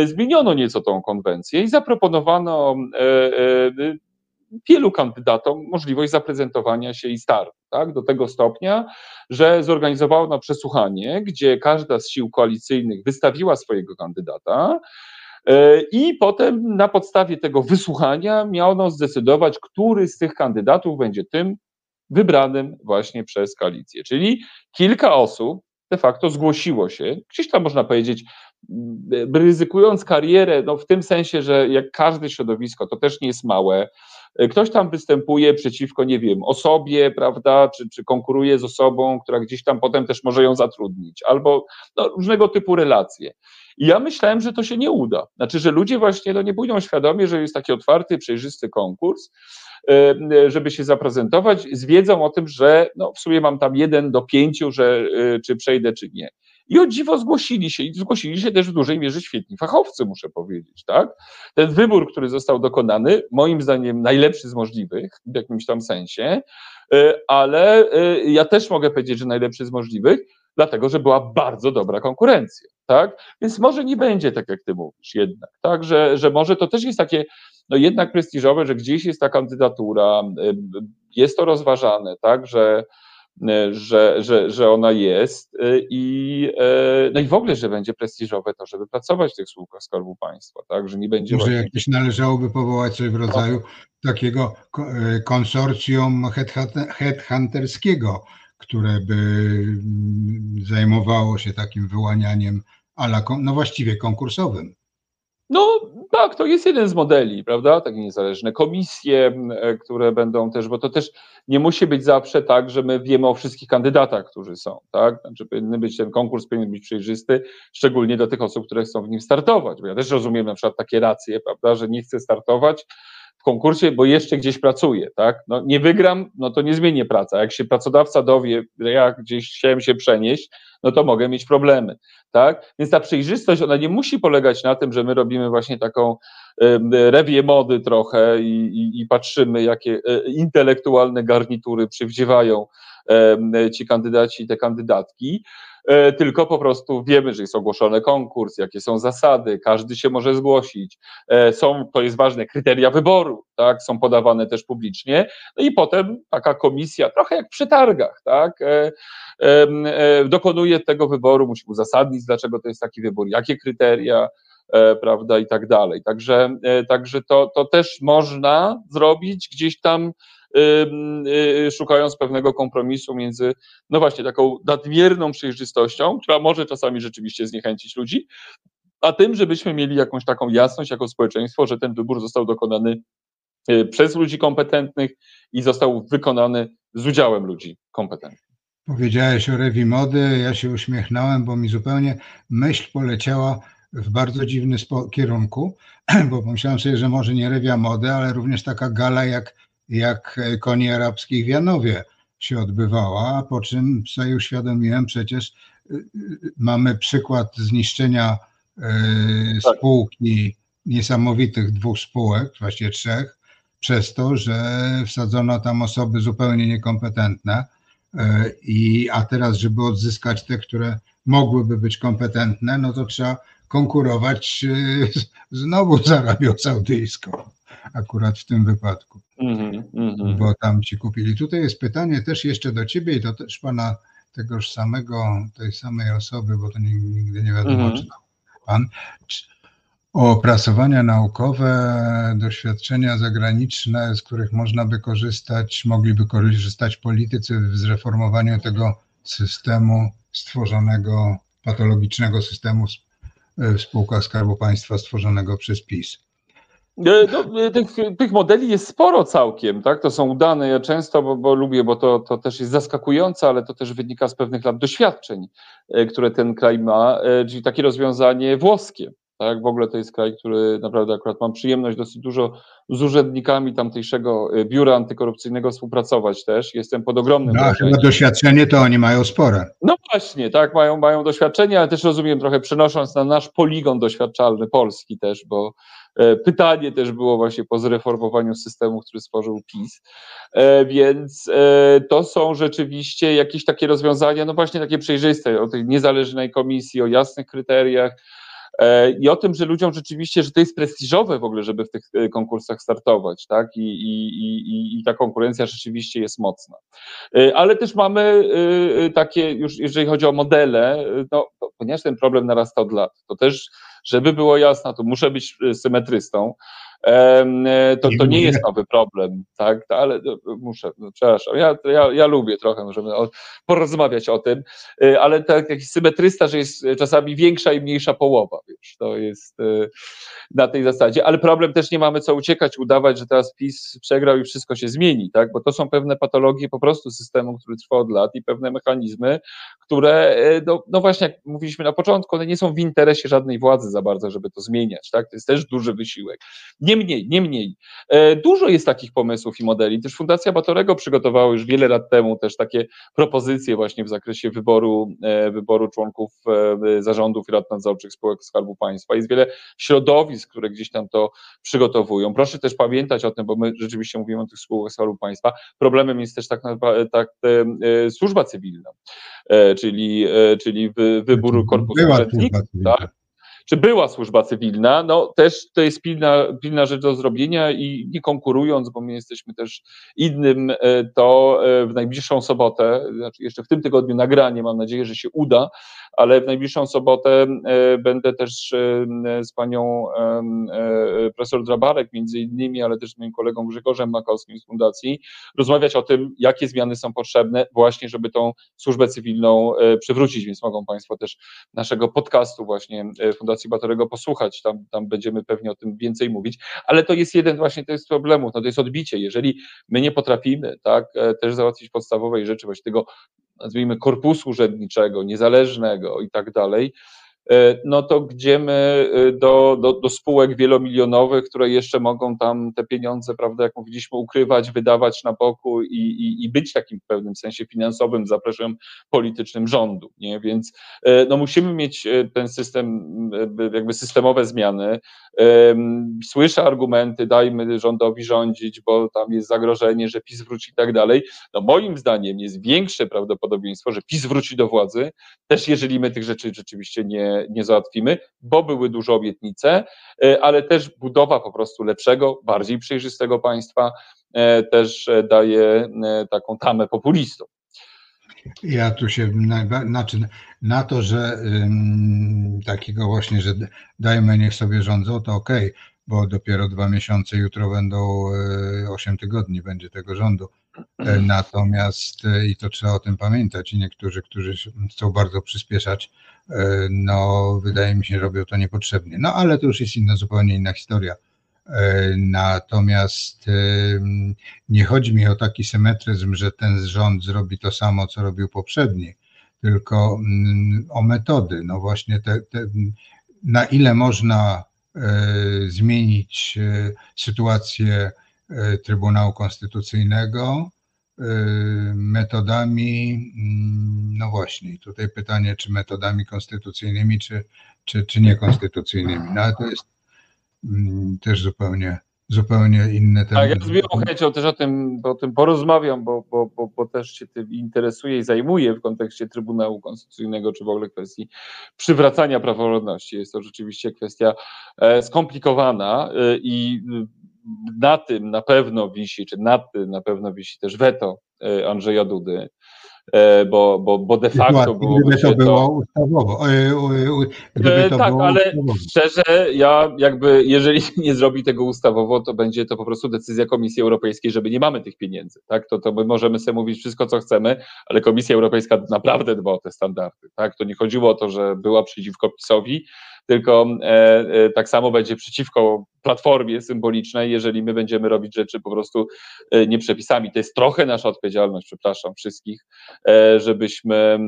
zmieniono nieco tą konwencję i zaproponowano wielu kandydatom możliwość zaprezentowania się i startu, tak, do tego stopnia, że zorganizowano przesłuchanie, gdzie każda z sił koalicyjnych wystawiła swojego kandydata, e, i potem na podstawie tego wysłuchania miano zdecydować, który z tych kandydatów będzie tym wybranym właśnie przez koalicję. Czyli kilka osób de facto zgłosiło się, gdzieś tam można powiedzieć, ryzykując karierę, no w tym sensie, że jak każde środowisko, to też nie jest małe, ktoś tam występuje przeciwko, nie wiem, osobie, prawda, czy, czy konkuruje z osobą, która gdzieś tam potem też może ją zatrudnić, albo no, różnego typu relacje. I ja myślałem, że to się nie uda. Znaczy, że ludzie właśnie no, nie pójdą świadomie, że jest taki otwarty, przejrzysty konkurs, e, żeby się zaprezentować, z wiedzą o tym, że no, w sumie mam tam jeden do pięciu, że e, czy przejdę, czy nie. I o dziwo zgłosili się i zgłosili się też w dużej mierze świetni fachowcy, muszę powiedzieć, tak? Ten wybór, który został dokonany, moim zdaniem najlepszy z możliwych, w jakimś tam sensie, y, ale y, ja też mogę powiedzieć, że najlepszy z możliwych, dlatego, że była bardzo dobra konkurencja, tak? Więc może nie będzie tak, jak ty mówisz jednak, tak? Że, że może to też jest takie, no jednak prestiżowe, że gdzieś jest ta kandydatura, jest to rozważane, tak? Że, że, że, że ona jest i, no i w ogóle, że będzie prestiżowe to, żeby pracować w tych spółkach Skarbu Państwa, tak, że nie będzie... Może właśnie... jakieś należałoby powołać coś w rodzaju takiego konsorcjum headhunterskiego, które by mm, zajmowało się takim wyłanianiem, ala, no właściwie konkursowym. No tak, to jest jeden z modeli, prawda? Takie niezależne komisje, e, które będą też, bo to też nie musi być zawsze tak, że my wiemy o wszystkich kandydatach, którzy są, tak? Znaczy powinien być ten konkurs, powinien być przejrzysty, szczególnie dla tych osób, które chcą w nim startować, bo ja też rozumiem na przykład takie racje, prawda, że nie chcę startować, w konkursie, bo jeszcze gdzieś pracuję, tak? No, nie wygram, no to nie zmienię praca. Jak się pracodawca dowie, że ja gdzieś chciałem się przenieść, no to mogę mieć problemy, tak? Więc ta przejrzystość, ona nie musi polegać na tym, że my robimy właśnie taką rewię mody trochę i, i, i patrzymy, jakie e, intelektualne garnitury przywdziewają ci kandydaci i te kandydatki, tylko po prostu wiemy, że jest ogłoszony konkurs, jakie są zasady, każdy się może zgłosić. E, są, to jest ważne, kryteria wyboru, tak, są podawane też publicznie. No i potem taka komisja, trochę jak przy targach, tak, e, dokonuje tego wyboru, musi uzasadnić, dlaczego to jest taki wybór, jakie kryteria, prawda, i tak dalej. Także, także to, to też można zrobić gdzieś tam szukając pewnego kompromisu między, no właśnie, taką nadmierną przejrzystością, która może czasami rzeczywiście zniechęcić ludzi, a tym, żebyśmy mieli jakąś taką jasność jako społeczeństwo, że ten wybór został dokonany y, przez ludzi kompetentnych i został wykonany z udziałem ludzi kompetentnych. Powiedziałeś o rewi mody, ja się uśmiechnąłem, bo mi zupełnie myśl poleciała w bardzo dziwny kierunku, [CLEARS THROAT] bo pomyślałem sobie, że może nie rewia mody, ale również taka gala jak jak koni arabskich w Janowie się odbywała, po czym sobie uświadomiłem, przecież y, y, mamy przykład zniszczenia tak. spółki, niesamowitych dwóch spółek, właściwie trzech, przez to, że wsadzono tam osoby zupełnie niekompetentne. I, a teraz, żeby odzyskać te, które mogłyby być kompetentne, no to trzeba konkurować znowu z Arabią Saudyjską akurat w tym wypadku, mm -hmm. bo tam ci kupili. Tutaj jest pytanie też jeszcze do ciebie i to też pana tegoż samego, tej samej osoby, bo to nigdy nie wiadomo, mm -hmm. czy pan, czy, o opracowania naukowe, doświadczenia zagraniczne, z których można by korzystać, mogliby korzystać politycy w zreformowaniu tego systemu stworzonego, patologicznego systemu w spółkach Skarbu Państwa stworzonego przez PiS. E, no, e, tych, tych, modeli jest sporo całkiem, tak? To są udane. Ja często, bo, bo, lubię, bo to, to też jest zaskakujące, ale to też wynika z pewnych lat doświadczeń, e, które ten kraj ma, czyli takie rozwiązanie włoskie. Tak? W ogóle to jest kraj, który naprawdę akurat mam przyjemność dosyć dużo z urzędnikami tamtejszego biura antykorupcyjnego współpracować też. Jestem pod ogromnym no, chyba doświadczenie to oni mają spore. No właśnie, tak, mają, mają doświadczenie, ale też rozumiem trochę przenosząc na nasz poligon doświadczalny polski też, bo pytanie też było właśnie po zreformowaniu systemu, który stworzył PiS. E, więc e, to są rzeczywiście jakieś takie rozwiązania, no właśnie takie przejrzyste, o tej niezależnej komisji, o jasnych kryteriach, i o tym, że ludziom rzeczywiście, że to jest prestiżowe w ogóle, żeby w tych konkursach startować, tak? I, i, i, i ta konkurencja rzeczywiście jest mocna. Ale też mamy takie, już jeżeli chodzi o modele, no, ponieważ ten problem narasta od lat, to też żeby było jasne, to muszę być e, symetrystą. E, to, to nie jest nowy problem, tak? Ale e, muszę, no, przepraszam, ja, ja, ja lubię trochę, możemy porozmawiać o tym, ale tak, taki symetrysta, że jest czasami większa i mniejsza połowa, już. To jest na tej zasadzie, ale problem też nie mamy co uciekać, udawać, że teraz PiS przegrał i wszystko się zmieni, tak? Bo to są pewne patologie po prostu systemu, który trwa od lat i pewne mechanizmy, które, no, no właśnie jak mówiliśmy na początku, one nie są w interesie żadnej władzy za bardzo, żeby to zmieniać, tak? To jest też duży wysiłek. Niemniej, niemniej, dużo jest takich pomysłów i modeli. Też Fundacja Batorego przygotowała już wiele lat temu też takie propozycje właśnie w zakresie wyboru, wyboru członków zarządów i rad nadzorczych spółek Skarbu Państwa. Jest wiele środowisk, które gdzieś tam to przygotowują. Proszę też pamiętać o tym, bo my rzeczywiście mówimy o tych spółkach Skarbu Państwa. Problemem jest też tak, tak e, służba cywilna, e, czyli, e, czyli wybór korpusu urzędników. Tak? Czy była służba cywilna, no też to jest pilna, pilna rzecz do zrobienia i nie konkurując, bo my jesteśmy też innym, e, to e, w najbliższą sobotę, znaczy jeszcze w tym tygodniu nagranie, mam nadzieję, że się uda, ale w najbliższą sobotę e, będę też z panią profesor Drabarek między innymi, ale też z moim kolegą Grzegorzem Makowskim z Fundacji, rozmawiać o tym, jakie zmiany są potrzebne właśnie, żeby tą służbę cywilną przywrócić, więc mogą Państwo też naszego podcastu właśnie Fundacji Fundacji Batorego posłuchać, tam, tam będziemy pewnie o tym więcej mówić, ale to jest jeden właśnie to jest problemów, no to jest odbicie, jeżeli my nie potrafimy tak, e, też załatwić podstawowej rzeczy, właśnie tego nazwijmy korpusu urzędniczego, niezależnego i tak dalej, no to gdzie my e, do, do, do spółek wielomilionowych, które jeszcze mogą tam te pieniądze, prawda, jak mówiliśmy, ukrywać, wydawać na boku i, i, i być takim w pewnym sensie finansowym zapraszam politycznym rządu, nie? Więc e, no musimy mieć ten system, jakby systemowe zmiany. Słyszę argumenty, dajmy rządowi rządzić, bo tam jest zagrożenie, że PiS wróci i tak dalej. No moim zdaniem jest większe prawdopodobieństwo, że PiS wróci do władzy, też jeżeli my tych rzeczy rzeczywiście nie, nie, załatwimy, bo były duże obietnice, e, ale też budowa po prostu lepszego, bardziej przejrzystego państwa e, też e, daje taką tamę populistom. Ja tu się, znaczy na to, że takiego właśnie, że dajmy niech sobie rządzą, to okej, okay, bo dopiero dwa miesiące, jutro będą osiem tygodni będzie tego rządu. Natomiast i to trzeba o tym pamiętać i niektórzy, którzy chcą bardzo przyspieszać no wydaje mi się, robią to niepotrzebnie. No ale to już jest inna, zupełnie inna historia. E, natomiast e, nie chodzi mi o taki symetryzm, że ten rząd zrobi to samo, co robił poprzedni, tylko mm, o metody. No właśnie, te, te, na ile można zmienić sytuację Trybunału Konstytucyjnego, metodami, mm, no właśnie, tutaj pytanie, czy metodami konstytucyjnymi, czy, czy, czy niekonstytucyjnymi. No ale to jest mm, też zupełnie, zupełnie inne tematy. Tak, ja z wielką chęcią też o tym, o tym porozmawiam, bo, bo, bo, bo też się tym interesuje i zajmuję w kontekście Trybunału Konstytucyjnego, czy w ogóle kwestii przywracania praworządności. Jest to rzeczywiście kwestia e, skomplikowana e, i na tym na pewno wisi, czy nad tym na pewno wisi też weto e, Andrzeja Dudy, e, bo, bo, bo de facto było. Gdyby to było ustawowo. Gdyby to tak, było ale ustawowo. szczerze, ja jakby, jeżeli [LAUGHS] nie zrobi tego ustawowo, to będzie to po prostu decyzja Komisji Europejskiej, żeby nie mamy tych pieniędzy. Tak? To, to my możemy sobie mówić wszystko, co chcemy, ale Komisja Europejska naprawdę dba o te standardy. Tak? To nie chodziło o to, że była przeciwko PiSowi, tylko e, e, tak samo będzie przeciwko platformie symbolicznej, jeżeli my będziemy robić rzeczy po prostu e, nie przepisami. To jest trochę nasza odpowiedzialność, przepraszam wszystkich, żebyśmy,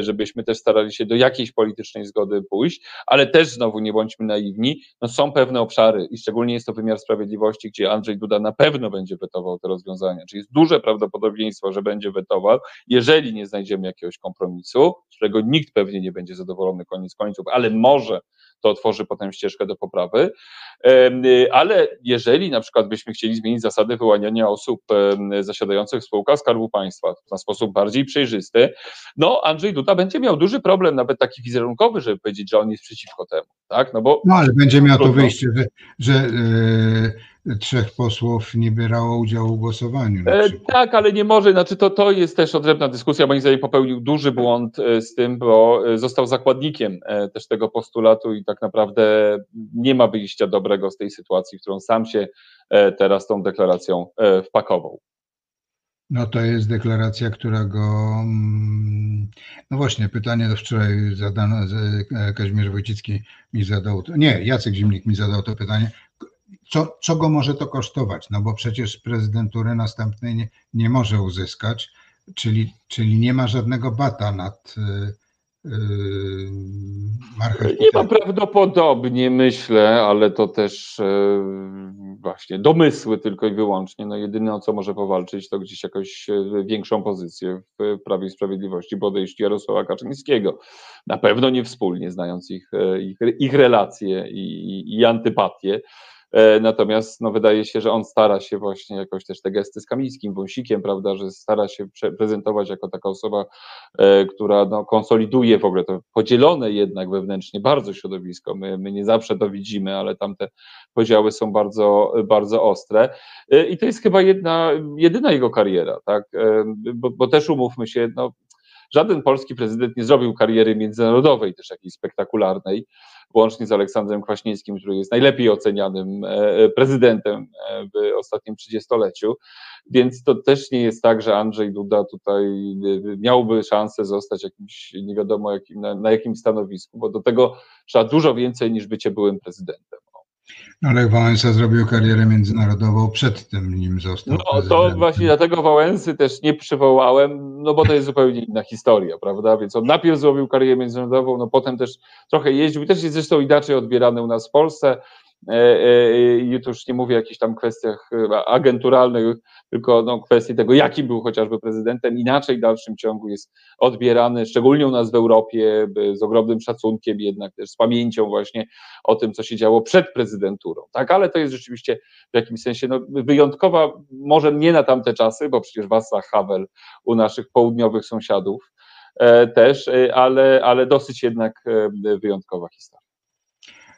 żebyśmy też starali się do jakiejś politycznej zgody pójść, ale też znowu nie bądźmy naiwni, no są pewne obszary i szczególnie jest to wymiar sprawiedliwości, gdzie Andrzej Duda na pewno będzie wetował te rozwiązania, czyli jest duże prawdopodobieństwo, że będzie wetował, jeżeli nie znajdziemy jakiegoś kompromisu, z którego nikt pewnie nie będzie zadowolony koniec końców, ale może to otworzy potem ścieżkę do poprawy. Ale jeżeli na przykład byśmy chcieli zmienić zasady wyłaniania osób zasiadających w spółkach Skarbu Państwa na sposób bardziej przejrzysty, no Andrzej Duda będzie miał duży problem, nawet taki wizerunkowy, żeby powiedzieć, że on jest przeciwko temu. Tak? No, bo no ale będzie miał to wyjście, że, że yy trzech posłów nie bierało udziału w głosowaniu. E, tak, ale nie może, znaczy to, to jest też odrębna dyskusja, moim zdaniem popełnił duży błąd e, z tym, bo e, został zakładnikiem e, też tego postulatu i tak naprawdę nie ma wyjścia dobrego z tej sytuacji, w którą sam się teraz tą deklaracją wpakował. No to jest deklaracja, która go. mm, No właśnie, pytanie do wczoraj zadano, Kazimierz Wojcicki mi zadał. Nie, Jacek Zimnik mi zadał to pytanie. Co, co go może to kosztować? No bo przecież prezydentury następnej nie, nie może uzyskać, czyli, czyli nie ma żadnego bata nad yy, yy, Nie ma prawdopodobnie, myślę, ale to też e, właśnie domysły tylko i wyłącznie. No jedyne o co może powalczyć, to gdzieś jakoś e, większą pozycję w Prawie i Sprawiedliwości po odejściu Jarosława Kaczyńskiego. Na pewno nie wspólnie, znając ich, ich, ich relacje i, i, i antypatie. E, Natomiast no, wydaje się, że on stara się właśnie jakoś też te gesty z Kamińskim, Wąsikiem, prawda, że stara się prezentować jako taka osoba, e, która no, konsoliduje w ogóle to podzielone jednak wewnętrznie bardzo środowisko. My, my nie zawsze to widzimy, ale tam te podziały są bardzo, bardzo ostre. E, I to jest chyba jedna, jedyna jego kariera, tak? Bo, bo też umówmy się, no, żaden polski prezydent nie zrobił kariery międzynarodowej, też jakiejś spektakularnej, łącznie z Aleksandrem Kwaśniewskim, który jest najlepiej ocenianym e, prezydentem e, w ostatnim trzydziestoleciu. Więc to też nie jest tak, że Andrzej Duda tutaj e, miałby szansę zostać jakimś, nie wiadomo jakim, na, na jakim stanowisku, bo do tego trzeba dużo więcej niż bycie byłym prezydentem. No, Lech Wałęsa zrobił karierę międzynarodową przed tym, nim został. No to prezydentem. właśnie dlatego Wałęsy też nie przywołałem, no bo to jest zupełnie inna historia, prawda? Więc on najpierw zrobił karierę międzynarodową, no potem też trochę jeździł, też jest zresztą inaczej odbierany u nas w Polsce. E, e, I tu już nie mówię o jakichś tam kwestiach e, agenturalnych, tylko no, kwestii tego, jaki był chociażby prezydentem, inaczej w dalszym ciągu jest odbierany, szczególnie u nas w Europie, z ogromnym szacunkiem, jednak też z pamięcią właśnie o tym, co się działo przed prezydenturą. Tak, ale to jest rzeczywiście w jakimś sensie no, wyjątkowa, może nie na tamte czasy, bo przecież Václav Havel u naszych południowych sąsiadów też, ale, ale dosyć jednak wyjątkowa historia.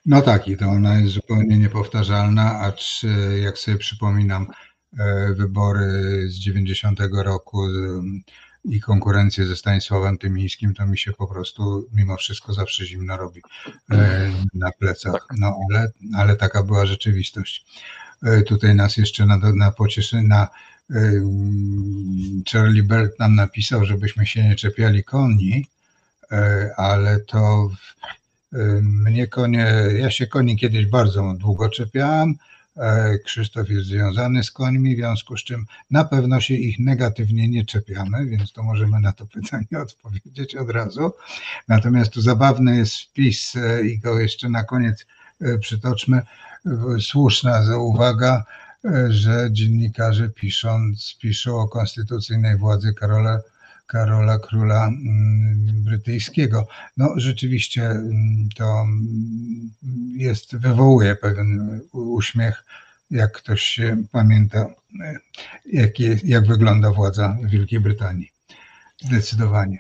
No tak, i to ona jest zupełnie niepowtarzalna, acz e, jak sobie przypominam e, wybory z 90 roku i konkurencję ze Stanisławem Tymińskim, to mi się po prostu mimo wszystko zawsze zimno robi e, na plecach. No ale, ale taka była rzeczywistość. Tutaj nas jeszcze na, na pocieszenie, na Charlie Belt nam napisał, żebyśmy się nie czepiali koni, ale to mnie konie, ja się koni kiedyś bardzo długo czepiałem. E, Krzysztof jest związany z końmi, w związku z czym na pewno się ich negatywnie nie czepiamy, więc to możemy na to [LAUGHS] pytanie odpowiedzieć od razu. Natomiast tu zabawny jest wpis e, i go jeszcze na koniec e, przytoczmy. Słuszna uwaga, że dziennikarze pisząc, piszą o konstytucyjnej władzy Karola, Karola Króla mm, Brytyjskiego. No rzeczywiście mm, to mm, jest, wywołuje pewien uśmiech, jak ktoś się pamięta, e, jak, jest, jak wygląda władza Wielkiej Brytanii. Zdecydowanie.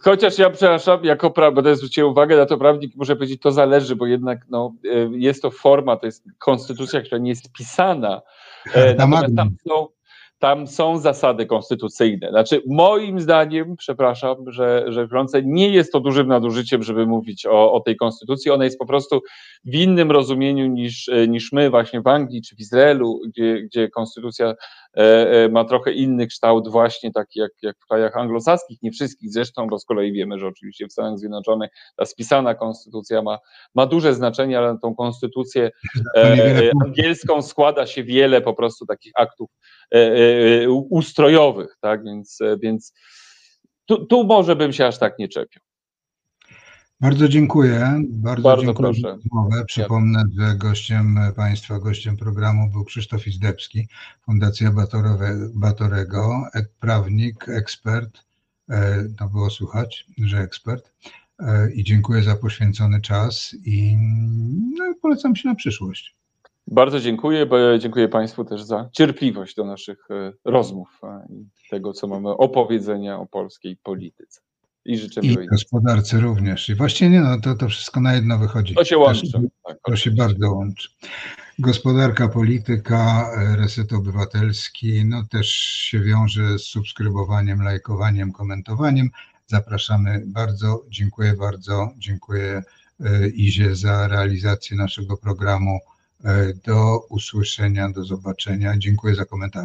Chociaż ja przepraszam, jako pra- będę zwrócił uwagę na to prawnik, muszę powiedzieć, to zależy, bo jednak no, e, jest to forma, to jest konstytucja, która nie jest pisana. E, Tam Natomiast tam są, tam są zasady konstytucyjne. Znaczy, moim zdaniem, przepraszam, że, że wtrącę, nie jest to dużym nadużyciem, żeby mówić o, o tej konstytucji. Ona jest po prostu w innym rozumieniu niż, niż my, właśnie w Anglii czy w Izraelu, gdzie, gdzie konstytucja e, e, ma trochę inny kształt, właśnie taki jak, jak w krajach anglosaskich, nie wszystkich zresztą, bo z kolei wiemy, że oczywiście w Stanach Zjednoczonych ta spisana konstytucja ma, ma duże znaczenie, ale na tą konstytucję e, angielską składa się wiele po prostu takich aktów ustrojowych, tak, więc, e, więc tu, tu może bym się aż tak nie czepiał. Bardzo dziękuję. Bardzo, Bardzo dziękuję proszę. za rozmowę. Przypomnę, że gościem Państwa, gościem programu był Krzysztof Izdebski, Fundacja Batorowe, Batorego, prawnik, ekspert. E, To było słuchać, że ekspert. E, I dziękuję za poświęcony czas i no, i polecam się na przyszłość. Bardzo dziękuję, bo dziękuję Państwu też za cierpliwość do naszych e, rozmów i tego, co mamy opowiedzenia o polskiej polityce. I życzę I miłej gospodarce również. I właściwie nie, no to, to wszystko na jedno wychodzi. To się Też- łączy. Tak, To się bardzo łączy. Gospodarka, polityka, e, reset obywatelski, no też się wiąże z subskrybowaniem, lajkowaniem, komentowaniem. Zapraszamy bardzo, dziękuję bardzo, dziękuję e, Izie za realizację naszego programu. E, Do usłyszenia, do zobaczenia. Dziękuję za komentarze.